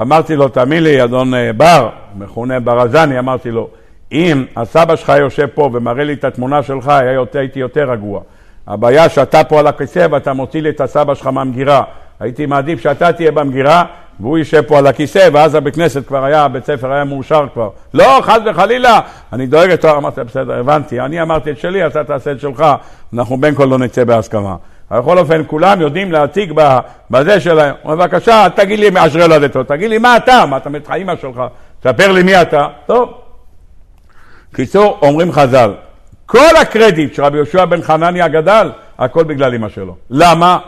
אמרתי לו, תאמין לי, אדון אה, בר, מכונה ברזני, אמרתי לו, אם הסבא שלך יושב פה ומראה לי את התמונה שלך, הייתי יותר רגוע. הבעיה שאתה פה על הכיסא ואתה מוציא לי את הסבא שלך מהמגירה. הייתי מעדיף שאתה תהיה במגירה והוא יישב פה על הכיסא, ואז הבית כנסת כבר היה, הבית ספר היה מאושר כבר. לא, חס וחלילה, אני דואג את... אמרתי, בסדר, הבנתי, אני אמרתי את שלי, אתה תעשה את שלך, אנחנו בין כה לא נצא בהסכמה. בכל אופן, כולם יודעים להציג בזה שלהם. בבקשה, תגיד לי מאשרי הולדתו, תגיד לי מה אתה, מה אתה אימא שלך, תספר לי מי אתה. טוב. קיצור, אומרים חז"ל, כל הקרדיט שרבי יהושע בן חנניה גדל, הכל בגלל אמא שלו. למה?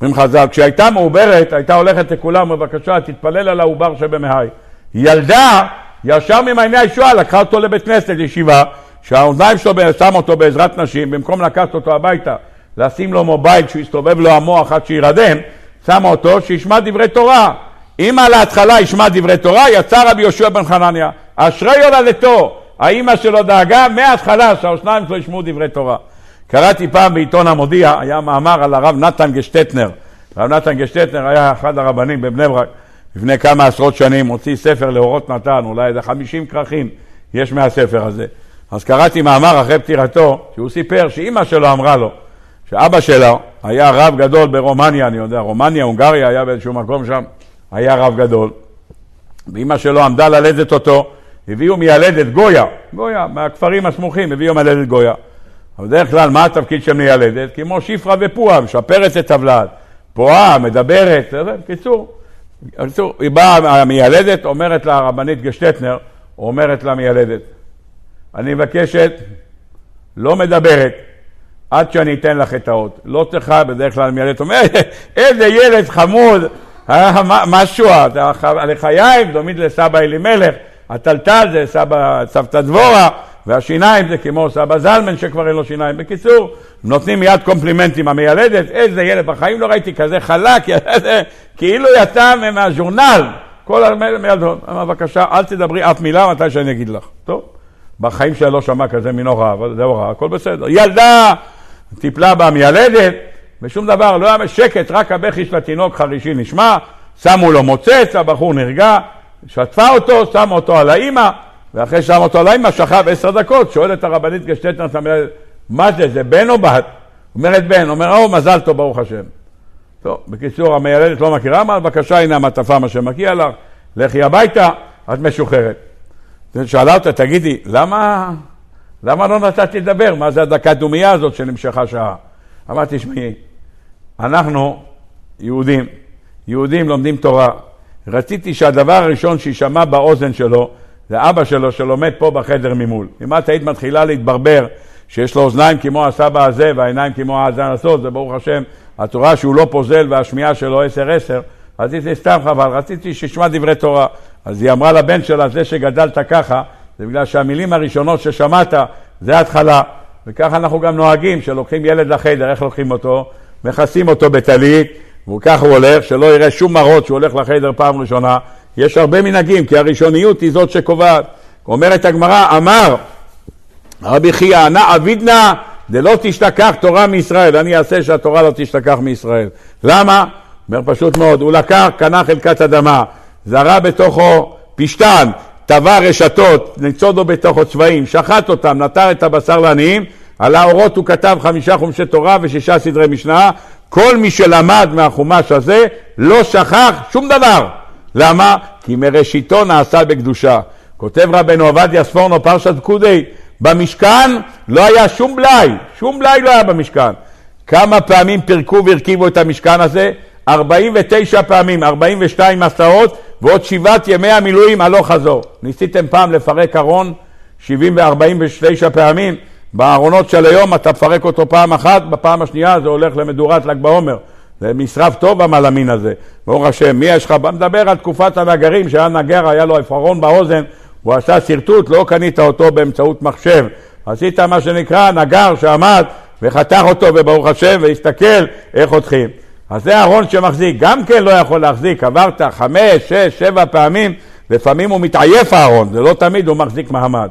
אומרים חז"ל, כשהייתה מעוברת, הייתה הולכת לכולם, בבקשה, תתפלל על העובר שבמהי. ילדה, ישר ממעייני הישועה, לקחה אותו לבית כנסת, לישיבה, שהאוזניים שלו שם אותו בעזרת נשים, במקום לקחת אותו הביתה, לשים לו מובייל, שיסתובב לו המוח עד שירדם, שמה אותו, שישמע דברי תורה. אם על ההתחלה ישמע דברי תורה, יצא רבי יהושע בן חנניה. אשרי הולדתו, האימא שלו דאגה מההתחלה שהאוזניים שלו ישמעו דברי תורה. קראתי פעם בעיתון המודיע, היה מאמר על הרב נתן גשטטנר. הרב נתן גשטטנר היה אחד הרבנים בבני ברק לפני כמה עשרות שנים, הוציא ספר לאורות נתן, אולי איזה חמישים כרכים יש מהספר הזה. אז קראתי מאמר אחרי פטירתו, שהוא סיפר שאימא שלו אמרה לו, שאבא שלו היה רב גדול ברומניה, אני יודע, רומניה, הונגריה, היה באיזשהו מקום שם, היה רב גדול. ואימא שלו עמדה ללדת אותו, הביאו מיילדת גויה, גויה, מהכפרים הסמוכים, הביאו מיילדת גויה. אבל בדרך כלל, מה התפקיד של מיילדת? כמו שפרה ופועה, משפרת את הבלד, פועה, מדברת, בקיצור. בקיצור, היא באה המיילדת, אומרת לה הרבנית גשטטנר, אומרת לה מיילדת, אני מבקשת, לא מדברת, עד שאני אתן לך את האות. לא צריכה, בדרך כלל מיילדת אומרת, איזה ילד חמוד, אה, משהו, לחיים, דומית לסבא אלימלך, הטלטל זה סבא, סבתא דבורה, והשיניים זה כמו סבא זלמן שכבר אין לו שיניים. בקיצור, נותנים מיד קומפלימנטים המיילדת, איזה ילד, בחיים לא ראיתי כזה חלק, כאילו יצא מהז'ורנל. כל המיילדות, בבקשה, אל תדברי אף מילה מתי שאני אגיד לך. טוב, בחיים שלה לא שמע כזה מנורא, אבל זה הוראה, הכל בסדר. ילדה, טיפלה בה מיילדת, ושום דבר, לא היה בשקט, רק הבכי של התינוק חרישי נשמע, שמו לו מוצץ, הבחור נרגע, שטפה אותו, שמה אותו על האימא, ואחרי ששם אותו על האמא, שכב עשר דקות, שואלת הרבנית גשטטנר מה זה, זה בן או בת? אומרת בן, אומר, או, מזל טוב, ברוך השם. טוב, בקיצור, המיילדת לא מכירה, אמרה, בבקשה, הנה המעטפה, מה שמגיע לך, לכי הביתה, את משוחררת. שאלה אותה, תגידי, למה, למה לא נתתי לדבר? מה זה הדקה דומייה הזאת שנמשכה שעה? אמרתי, תשמעי, אנחנו יהודים, יהודים לומדים תורה. רציתי שהדבר הראשון שיישמע באוזן שלו זה אבא שלו שלומד פה בחדר ממול. אם את היית מתחילה להתברבר שיש לו אוזניים כמו הסבא הזה והעיניים כמו האזן הסוד, זה ברוך השם, התורה שהוא לא פוזל והשמיעה שלו עשר עשר, רציתי סתם חבל, רציתי שישמע דברי תורה. אז היא אמרה לבן שלה, זה שגדלת ככה, זה בגלל שהמילים הראשונות ששמעת, זה התחלה. וככה אנחנו גם נוהגים, שלוקחים ילד לחדר, איך לוקחים אותו? מכסים אותו בטלית, וככה הוא הולך, שלא יראה שום מראות שהוא הולך לחדר פעם ראשונה, יש הרבה מנהגים, כי הראשוניות היא זאת שקובעת. אומרת הגמרא, אמר רבי חייא, נא דלא תשתכח תורה מישראל, אני אעשה שהתורה לא תשתכח מישראל. למה? אומר פשוט מאוד, הוא לקח, קנה חלקת אדמה, זרה בתוכו פשתן, טבע רשתות, ניצודו בתוכו צבעים, שחט אותם, נטר את הבשר לעניים, על האורות הוא כתב חמישה חומשי תורה ושישה סדרי משנה, כל מי שלמד מהחומש הזה לא שכח שום דבר. למה? כי מראשיתו נעשה בקדושה. כותב רבנו עובדיה ספורנו פרשת פקודי, במשכן לא היה שום בלאי, שום בלאי לא היה במשכן. כמה פעמים פירקו והרכיבו את המשכן הזה? 49 פעמים, 42 מסעות ועוד שבעת ימי המילואים הלוך חזור. ניסיתם פעם לפרק ארון 70 ו-49 פעמים? בארונות של היום אתה מפרק אותו פעם אחת, בפעם השנייה זה הולך למדורת ל"ג בעומר. זה משרף טוב המלאמין הזה, ברוך השם. מי יש לך? נדבר על תקופת הנגרים, שהיה נגר, היה לו עפרון באוזן, הוא עשה שרטוט, לא קנית אותו באמצעות מחשב. עשית מה שנקרא נגר שעמד וחתך אותו, וברוך השם, והסתכל איך חותכים. אז זה ארון שמחזיק, גם כן לא יכול להחזיק, עברת חמש, שש, שבע פעמים, לפעמים הוא מתעייף הארון, זה לא תמיד הוא מחזיק מעמד.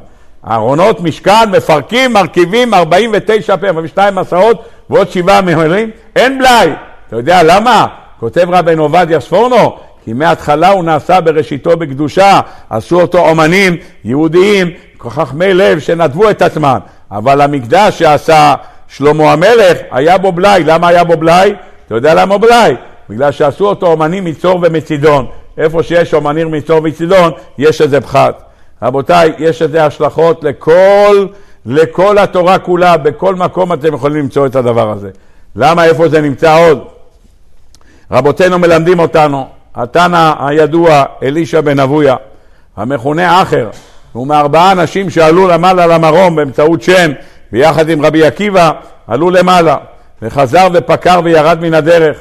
ארונות משכן מפרקים, מרכיבים 49 פעמים, 42 מסעות ועוד שבעה מהולים, אין בלאי. אתה יודע למה? כותב רבנו עובדיה ספורנו, כי מההתחלה הוא נעשה בראשיתו בקדושה, עשו אותו אומנים יהודיים, חכמי לב שנדבו את עצמם, אבל המקדש שעשה, שלמה המלך, היה בו בלאי. למה היה בו בלאי? אתה יודע למה בלאי? בגלל שעשו אותו אומנים מצור ומצידון. איפה שיש אומנים מצור וצידון, יש איזה פחת. רבותיי, יש לזה השלכות לכל, לכל התורה כולה, בכל מקום אתם יכולים למצוא את הדבר הזה. למה, איפה זה נמצא עוד? רבותינו מלמדים אותנו, התנא הידוע, אלישע בן אבויה, המכונה אחר, הוא מארבעה אנשים שעלו למעלה למרום באמצעות שם, ביחד עם רבי עקיבא, עלו למעלה, וחזר ופקר וירד מן הדרך.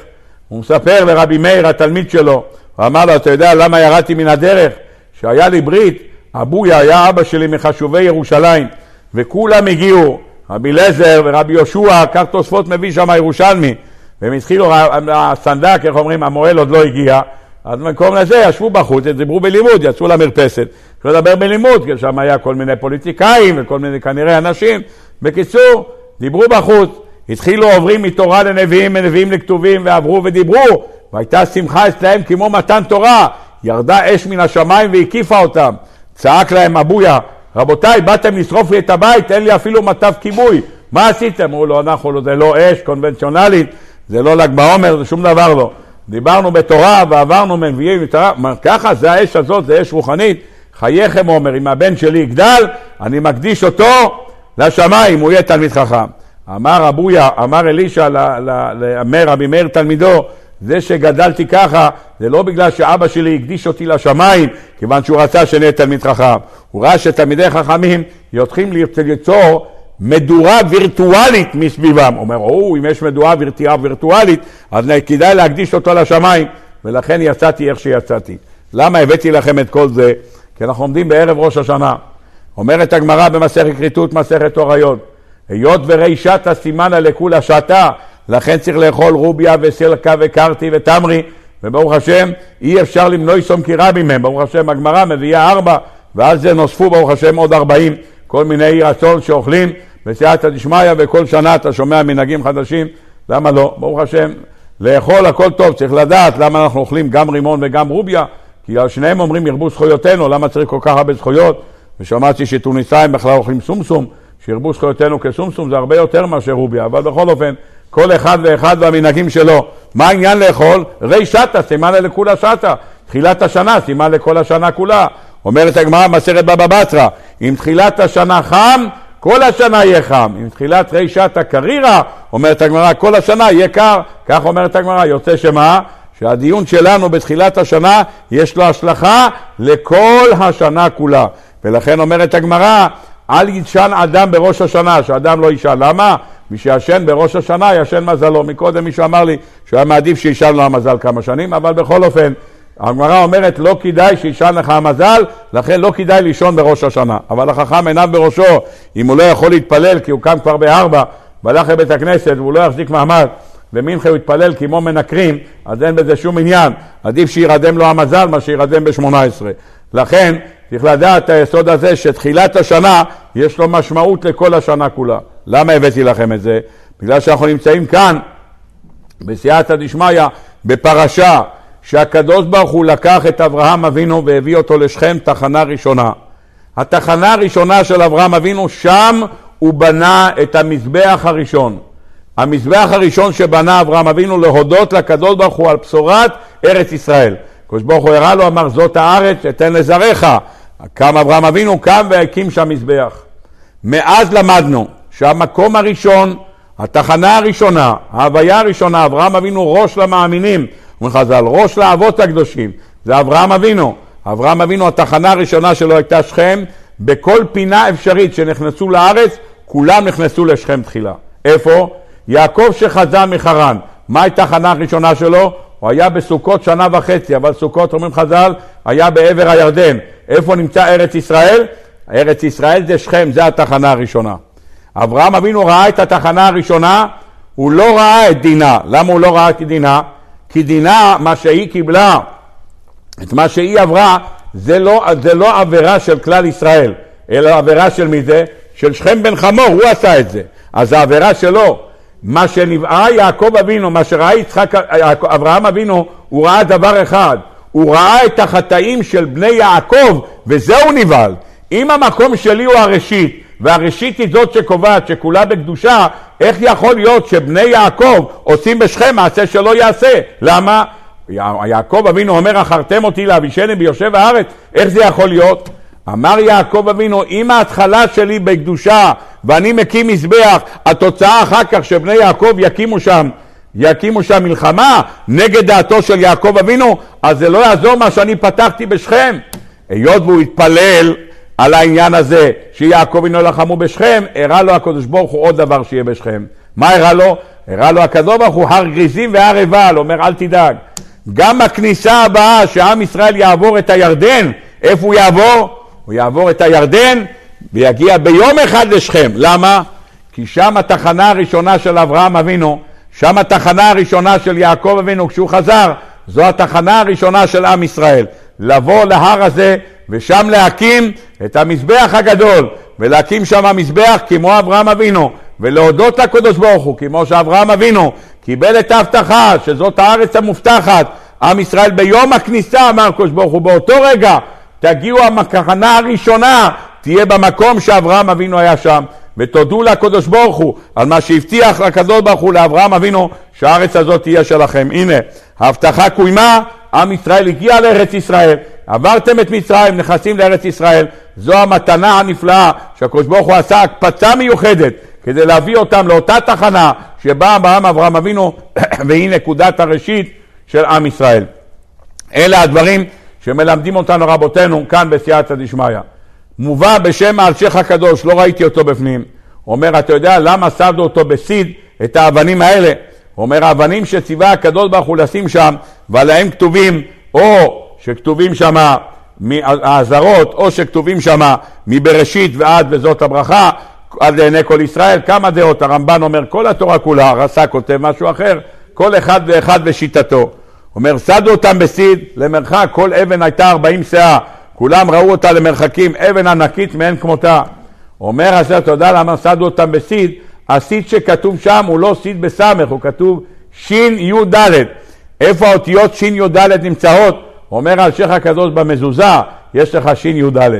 הוא מספר לרבי מאיר, התלמיד שלו, הוא אמר לו, אתה יודע למה ירדתי מן הדרך? שהיה לי ברית, אבויה היה אבא שלי מחשובי ירושלים, וכולם הגיעו, רבי אליעזר ורבי יהושע, כך תוספות מביא שם ירושלמי, והם התחילו, הסנדק, איך אומרים, המוהל עוד לא הגיע, אז במקום לזה ישבו בחוץ, דיברו בלימוד, יצאו למרפסת, התחילו לדבר בלימוד, כי שם היה כל מיני פוליטיקאים וכל מיני כנראה אנשים. בקיצור, דיברו בחוץ, התחילו עוברים מתורה לנביאים, מנביאים לכתובים, ועברו ודיברו, והייתה שמחה אצלהם כמו מתן תורה, ירדה אש מן השמיים והקיפה אותם. צעק להם אבויה, רבותיי, באתם לשרוף לי את הבית, אין לי אפילו מטף כיבוי. מה עשיתם? אמרו לו, אנחנו, לא, זה לא אש קונבנציונלית, זה לא ל"ג בעומר, זה שום דבר לא. דיברנו בתורה ועברנו מנביאים ככה זה האש הזאת, זה אש רוחנית. חייכם, אומר, אם הבן שלי יגדל, אני מקדיש אותו לשמיים, הוא יהיה תלמיד חכם. אמר אבויה, אמר אלישע לאמר רבי מאיר תלמידו, זה שגדלתי ככה, זה לא בגלל שאבא שלי הקדיש אותי לשמיים, כיוון שהוא רצה שאני אהיה תלמיד חכם. הוא ראה שתלמידי חכמים יוצאים ליצור מדורה וירטואלית מסביבם. אומר, או, אם יש מדורה וירטואלית, אז כדאי להקדיש אותו לשמיים. ולכן יצאתי איך שיצאתי. למה הבאתי לכם את כל זה? כי אנחנו עומדים בערב ראש השנה. אומרת הגמרא במסכת כריתות, מסכת הוריות, היות ורישת הסימנה לכולה שתה, לכן צריך לאכול רוביה וסלקה וקרתי ותמרי, וברוך השם, אי אפשר למנוע סום קירה מהם. ברוך השם, הגמרא מביאה ארבע, ועל זה נוספו, ברוך השם, עוד ארבעים, כל מיני רצון שאוכלים בסייעתא דשמיא, וכל שנה אתה שומע מנהגים חדשים, למה לא? ברוך השם, לאכול הכל טוב, צריך לדעת למה אנחנו אוכלים גם רימון וגם רוביה, כי שניהם אומרים ירבו זכויותינו, למה צריך כל כך הרבה זכויות? ושמעתי שטוניסאים בכלל אוכלים סומסום, שירבו זכויותינו כסומסום זה הרבה יותר מאשר רוביה, אבל בכל אופן, כל אחד ואחד והמנהגים שלו. מה העניין לאכול? רי שטה, סימן לכולה שטה. תחילת השנה, סימן לכל השנה כולה. אומרת הגמרא במסכת בבא בתרא, אם תחילת השנה חם, כל השנה יהיה חם. אם תחילת רי שטה קרירה, אומרת הגמרא, כל השנה יהיה קר. כך אומרת הגמרא, יוצא שמה? שהדיון שלנו בתחילת השנה, יש לו השלכה לכל השנה כולה. ולכן אומרת הגמרא, אל ישן אדם בראש השנה, שאדם לא ישן. למה? מי שישן בראש השנה, ישן מזלו. מקודם מישהו אמר לי שהוא היה מעדיף שישן לו המזל כמה שנים, אבל בכל אופן, הגמרא אומרת, לא כדאי שישן לך המזל, לכן לא כדאי לישון בראש השנה. אבל החכם עיניו בראשו, אם הוא לא יכול להתפלל, כי הוא קם כבר בארבע, והלך לבית הכנסת והוא לא יחזיק מעמד, ומנחה הוא יתפלל כמו מנקרים, אז אין בזה שום עניין. עדיף שירדם לו המזל, מה שירדם בשמונה עשרה. לכן, צריך לדעת את היסוד הזה שתחילת השנה יש לו משמעות לכל השנה כולה. למה הבאתי לכם את זה? בגלל שאנחנו נמצאים כאן בסייעתא דשמיא בפרשה שהקדוש ברוך הוא לקח את אברהם אבינו והביא אותו לשכם תחנה ראשונה. התחנה הראשונה של אברהם אבינו, שם הוא בנה את המזבח הראשון. המזבח הראשון שבנה אברהם אבינו להודות לקדוש ברוך הוא על בשורת ארץ ישראל. הקדוש ברוך הוא הראה לו, אמר זאת הארץ, אתן לזרעך. קם אברהם אבינו, קם והקים שם מזבח. מאז למדנו שהמקום הראשון, התחנה הראשונה, ההוויה הראשונה, אברהם אבינו ראש למאמינים, אומרים חז"ל, ראש לאבות הקדושים, זה אברהם אבינו. אברהם אבינו, התחנה הראשונה שלו הייתה שכם, בכל פינה אפשרית שנכנסו לארץ, כולם נכנסו לשכם תחילה. איפה? יעקב שחזה מחרן, מה הייתה התחנה הראשונה שלו? הוא היה בסוכות שנה וחצי, אבל סוכות, אומרים חז"ל, היה בעבר הירדן. איפה נמצא ארץ ישראל? ארץ ישראל זה שכם, זה התחנה הראשונה. אברהם אבינו ראה את התחנה הראשונה, הוא לא ראה את דינה. למה הוא לא ראה את דינה? כי דינה, מה שהיא קיבלה, את מה שהיא עברה, זה לא, זה לא עבירה של כלל ישראל, אלא עבירה של מי זה? של שכם בן חמור, הוא עשה את זה. אז העבירה שלו, מה שנבעה יעקב אבינו, מה שראה יצחק, אברהם אבינו, הוא ראה דבר אחד, הוא ראה את החטאים של בני יעקב, וזהו נבהל. אם המקום שלי הוא הראשית, והראשית היא זאת שקובעת שכולה בקדושה, איך יכול להיות שבני יעקב עושים בשכם מעשה שלא יעשה? למה? יעקב אבינו אומר, אחרתם אותי לאבישני ביושב הארץ, איך זה יכול להיות? אמר יעקב אבינו, אם ההתחלה שלי בקדושה ואני מקים מזבח, התוצאה אחר כך שבני יעקב יקימו שם, יקימו שם מלחמה נגד דעתו של יעקב אבינו, אז זה לא יעזור מה שאני פתחתי בשכם. היות והוא התפלל על העניין הזה שיעקב אבינו לחמו בשכם, הראה לו הקדוש ברוך הוא עוד דבר שיהיה בשכם. מה הראה לו? הראה לו הקדוש ברוך הוא הר גריזים והר עיבל, אומר אל תדאג. גם הכניסה הבאה שעם ישראל יעבור את הירדן, איפה הוא יעבור? הוא יעבור את הירדן ויגיע ביום אחד לשכם. למה? כי שם התחנה הראשונה של אברהם אבינו, שם התחנה הראשונה של יעקב אבינו כשהוא חזר, זו התחנה הראשונה של עם ישראל. לבוא להר הזה ושם להקים את המזבח הגדול, ולהקים שם מזבח כמו אברהם אבינו, ולהודות לקדוש ברוך הוא, כמו שאברהם אבינו קיבל את ההבטחה שזאת הארץ המובטחת, עם ישראל ביום הכניסה אמר הקדוש ברוך הוא, באותו רגע תגיעו המקרנה הראשונה, תהיה במקום שאברהם אבינו היה שם, ותודו לקדוש ברוך הוא על מה שהבטיח לקדוש ברוך הוא לאברהם אבינו, שהארץ הזאת תהיה שלכם. הנה, ההבטחה קוימה, עם ישראל הגיע לארץ ישראל, עברתם את מצרים, נכנסים לארץ ישראל, זו המתנה הנפלאה שהקדוש ברוך הוא עשה הקפצה מיוחדת כדי להביא אותם לאותה תחנה שבה אברהם אברהם אבינו והיא נקודת הראשית של עם ישראל. אלה הדברים שמלמדים אותנו רבותינו כאן בסייעתא דשמיא. מובא בשם האלשיך הקדוש, לא ראיתי אותו בפנים. אומר, אתה יודע למה שרדו אותו בסיד, את האבנים האלה? אומר, האבנים שציווה הקדוש ברוך הוא לשים שם, ועליהם כתובים, או שכתובים שם האזהרות, או שכתובים שם מבראשית ועד וזאת הברכה, עד לעיני כל ישראל, כמה דעות, הרמב"ן אומר, כל התורה כולה, רס"א כותב משהו אחר, כל אחד ואחד ושיטתו. אומר, סדו אותם בסיד, למרחק, כל אבן הייתה ארבעים שאה, כולם ראו אותה למרחקים, אבן ענקית מאין כמותה. אומר אתה יודע למה סדו אותם בסיד? הסיד שכתוב שם הוא לא סיד בסמך, הוא כתוב שי"ד. איפה האותיות שי"ד נמצאות? אומר אלשיך הקדוש במזוזה, יש לך שי"ד.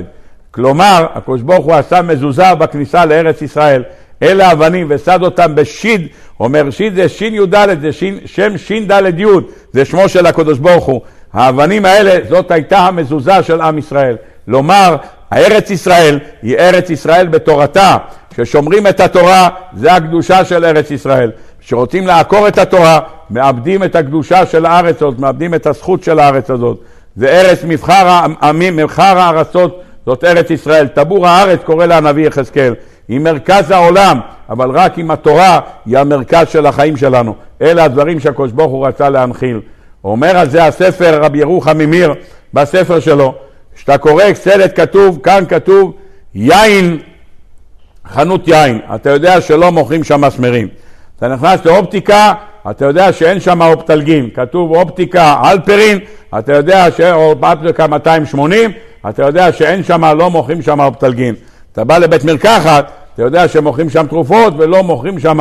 כלומר, הקדוש ברוך הוא עשה מזוזה בכניסה לארץ ישראל. אלה אבנים וסד אותם בשיד, אומר שיד זה שין י"ד, זה שין, שם ש"ד י', זה שמו של הקדוש ברוך הוא. האבנים האלה, זאת הייתה המזוזה של עם ישראל. לומר, הארץ ישראל היא ארץ ישראל בתורתה. כששומרים את התורה, זה הקדושה של ארץ ישראל. כשרוצים לעקור את התורה, מאבדים את הקדושה של הארץ הזאת, מאבדים את הזכות של הארץ הזאת. זה ארץ מבחר העמים, מבחר הארצות, זאת ארץ ישראל. טבור הארץ קורא לה הנביא יחזקאל. היא מרכז העולם, אבל רק אם התורה היא המרכז של החיים שלנו. אלה הדברים שהקדוש ברוך הוא רצה להנחיל. אומר על זה הספר רבי ירוחם ממיר בספר שלו, כשאתה קורא אקסלת כתוב, כאן כתוב יין, חנות יין, אתה יודע שלא מוכרים שם מסמרים. אתה נכנס לאופטיקה, אתה יודע שאין שם אופטלגין, כתוב אופטיקה אלפרין, אתה יודע שאופטיקה 280, אתה יודע שאין שם, לא מוכרים שם אופטלגין. אתה בא לבית מרקחת, אתה יודע שמוכרים שם תרופות ולא מוכרים שם,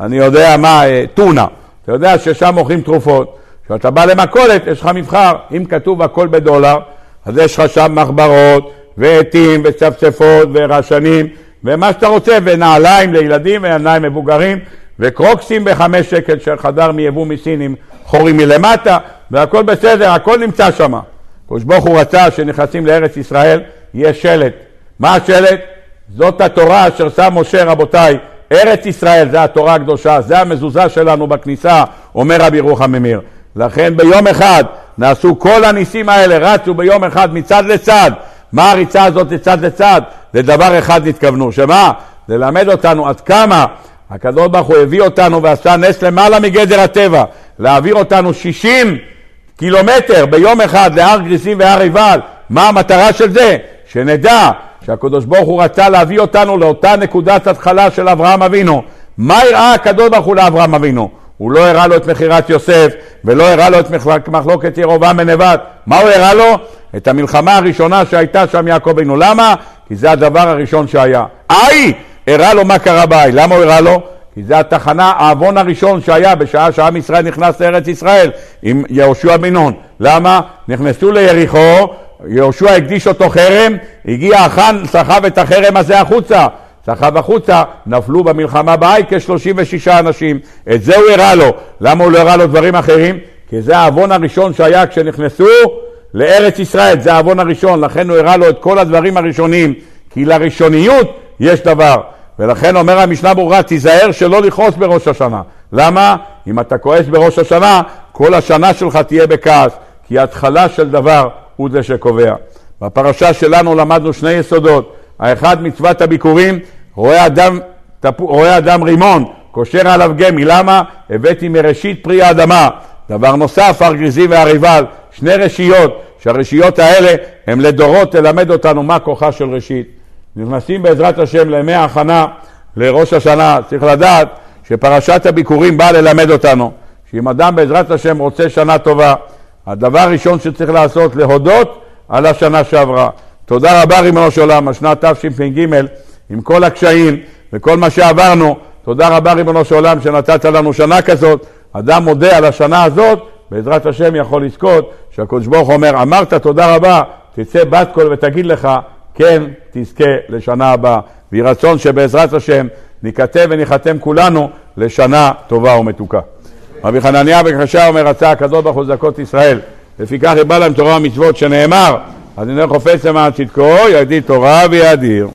אני יודע מה, אה, טונה. אתה יודע ששם מוכרים תרופות. כשאתה בא למכולת, יש לך מבחר. אם כתוב הכל בדולר, אז יש לך שם מחברות, ועטים, וצפצפות, ורשנים, ומה שאתה רוצה, ונעליים לילדים, ונעליים מבוגרים, וקרוקסים בחמש שקל של חדר מיבוא מסין עם חורים מלמטה, והכל בסדר, הכל נמצא שם. קדוש ברוך הוא רצה שנכנסים לארץ ישראל, יהיה שלט. מה השלט? זאת התורה אשר שם משה רבותיי, ארץ ישראל, זה התורה הקדושה, זה המזוזה שלנו בכניסה, אומר רבי רוחם ממיר. לכן ביום אחד נעשו כל הניסים האלה, רצו ביום אחד מצד לצד. מה הריצה הזאת מצד לצד? לדבר אחד נתכוונו, שמה? ללמד אותנו עד כמה הקדוש ברוך הוא הביא אותנו ועשה נס למעלה מגדר הטבע, להעביר אותנו 60 קילומטר ביום אחד להר גריסים והר עיבל. מה המטרה של זה? שנדע שהקדוש ברוך הוא רצה להביא אותנו לאותה נקודת התחלה של אברהם אבינו. מה הראה הקדוש ברוך הוא לאברהם אבינו? הוא לא הראה לו את מכירת יוסף ולא הראה לו את מחלוקת ירובעם בנבט. מה הוא הראה לו? את המלחמה הראשונה שהייתה שם יעקב אבינו. למה? כי זה הדבר הראשון שהיה. איי! הראה לו מה קרה באי. למה הוא הראה לו? כי זה התחנה, העוון הראשון שהיה בשעה שעם ישראל נכנס לארץ ישראל עם יהושע בן נון. למה? נכנסו ליריחו, יהושע הקדיש אותו חרם, הגיע החאן, סחב את החרם הזה החוצה. צחב החוצה, נפלו במלחמה בהאי כ-36 אנשים. את זה הוא הראה לו. למה הוא לא הראה לו דברים אחרים? כי זה העוון הראשון שהיה כשנכנסו לארץ ישראל, זה העוון הראשון, לכן הוא הראה לו את כל הדברים הראשונים, כי לראשוניות יש דבר. ולכן אומר המשנה ברורה, תיזהר שלא לכעוס בראש השנה. למה? אם אתה כועס בראש השנה, כל השנה שלך תהיה בכעס, כי התחלה של דבר הוא זה שקובע. בפרשה שלנו למדנו שני יסודות. האחד, מצוות הביקורים, רואה אדם, תפ... רואה אדם רימון, קושר עליו גמי. למה? הבאתי מראשית פרי האדמה. דבר נוסף, הר גריזי והריבל, שני רשיות, שהרשיות האלה הם לדורות ללמד אותנו מה כוחה של ראשית. נכנסים בעזרת השם לימי ההכנה לראש השנה, צריך לדעת שפרשת הביקורים באה ללמד אותנו שאם אדם בעזרת השם רוצה שנה טובה, הדבר הראשון שצריך לעשות, להודות על השנה שעברה. תודה רבה ריבונו של עולם, השנת תשפ"ג, עם כל הקשיים וכל מה שעברנו, תודה רבה ריבונו של עולם שנתת לנו שנה כזאת. אדם מודה על השנה הזאת, בעזרת השם יכול לזכות, שהקדוש ברוך אומר, אמרת תודה רבה, תצא בת קול ותגיד לך, כן תזכה לשנה הבאה. ויהי רצון שבעזרת השם ניכתב וניחתם כולנו לשנה טובה ומתוקה. רבי חנניה בקשה אומר, רצה הקדוש ברוך הוא זכות ישראל, לפיכך יבא להם תורה ומצוות שנאמר, אז הנה חופץ למען צדקו, יגדיל תורה ויאדיר.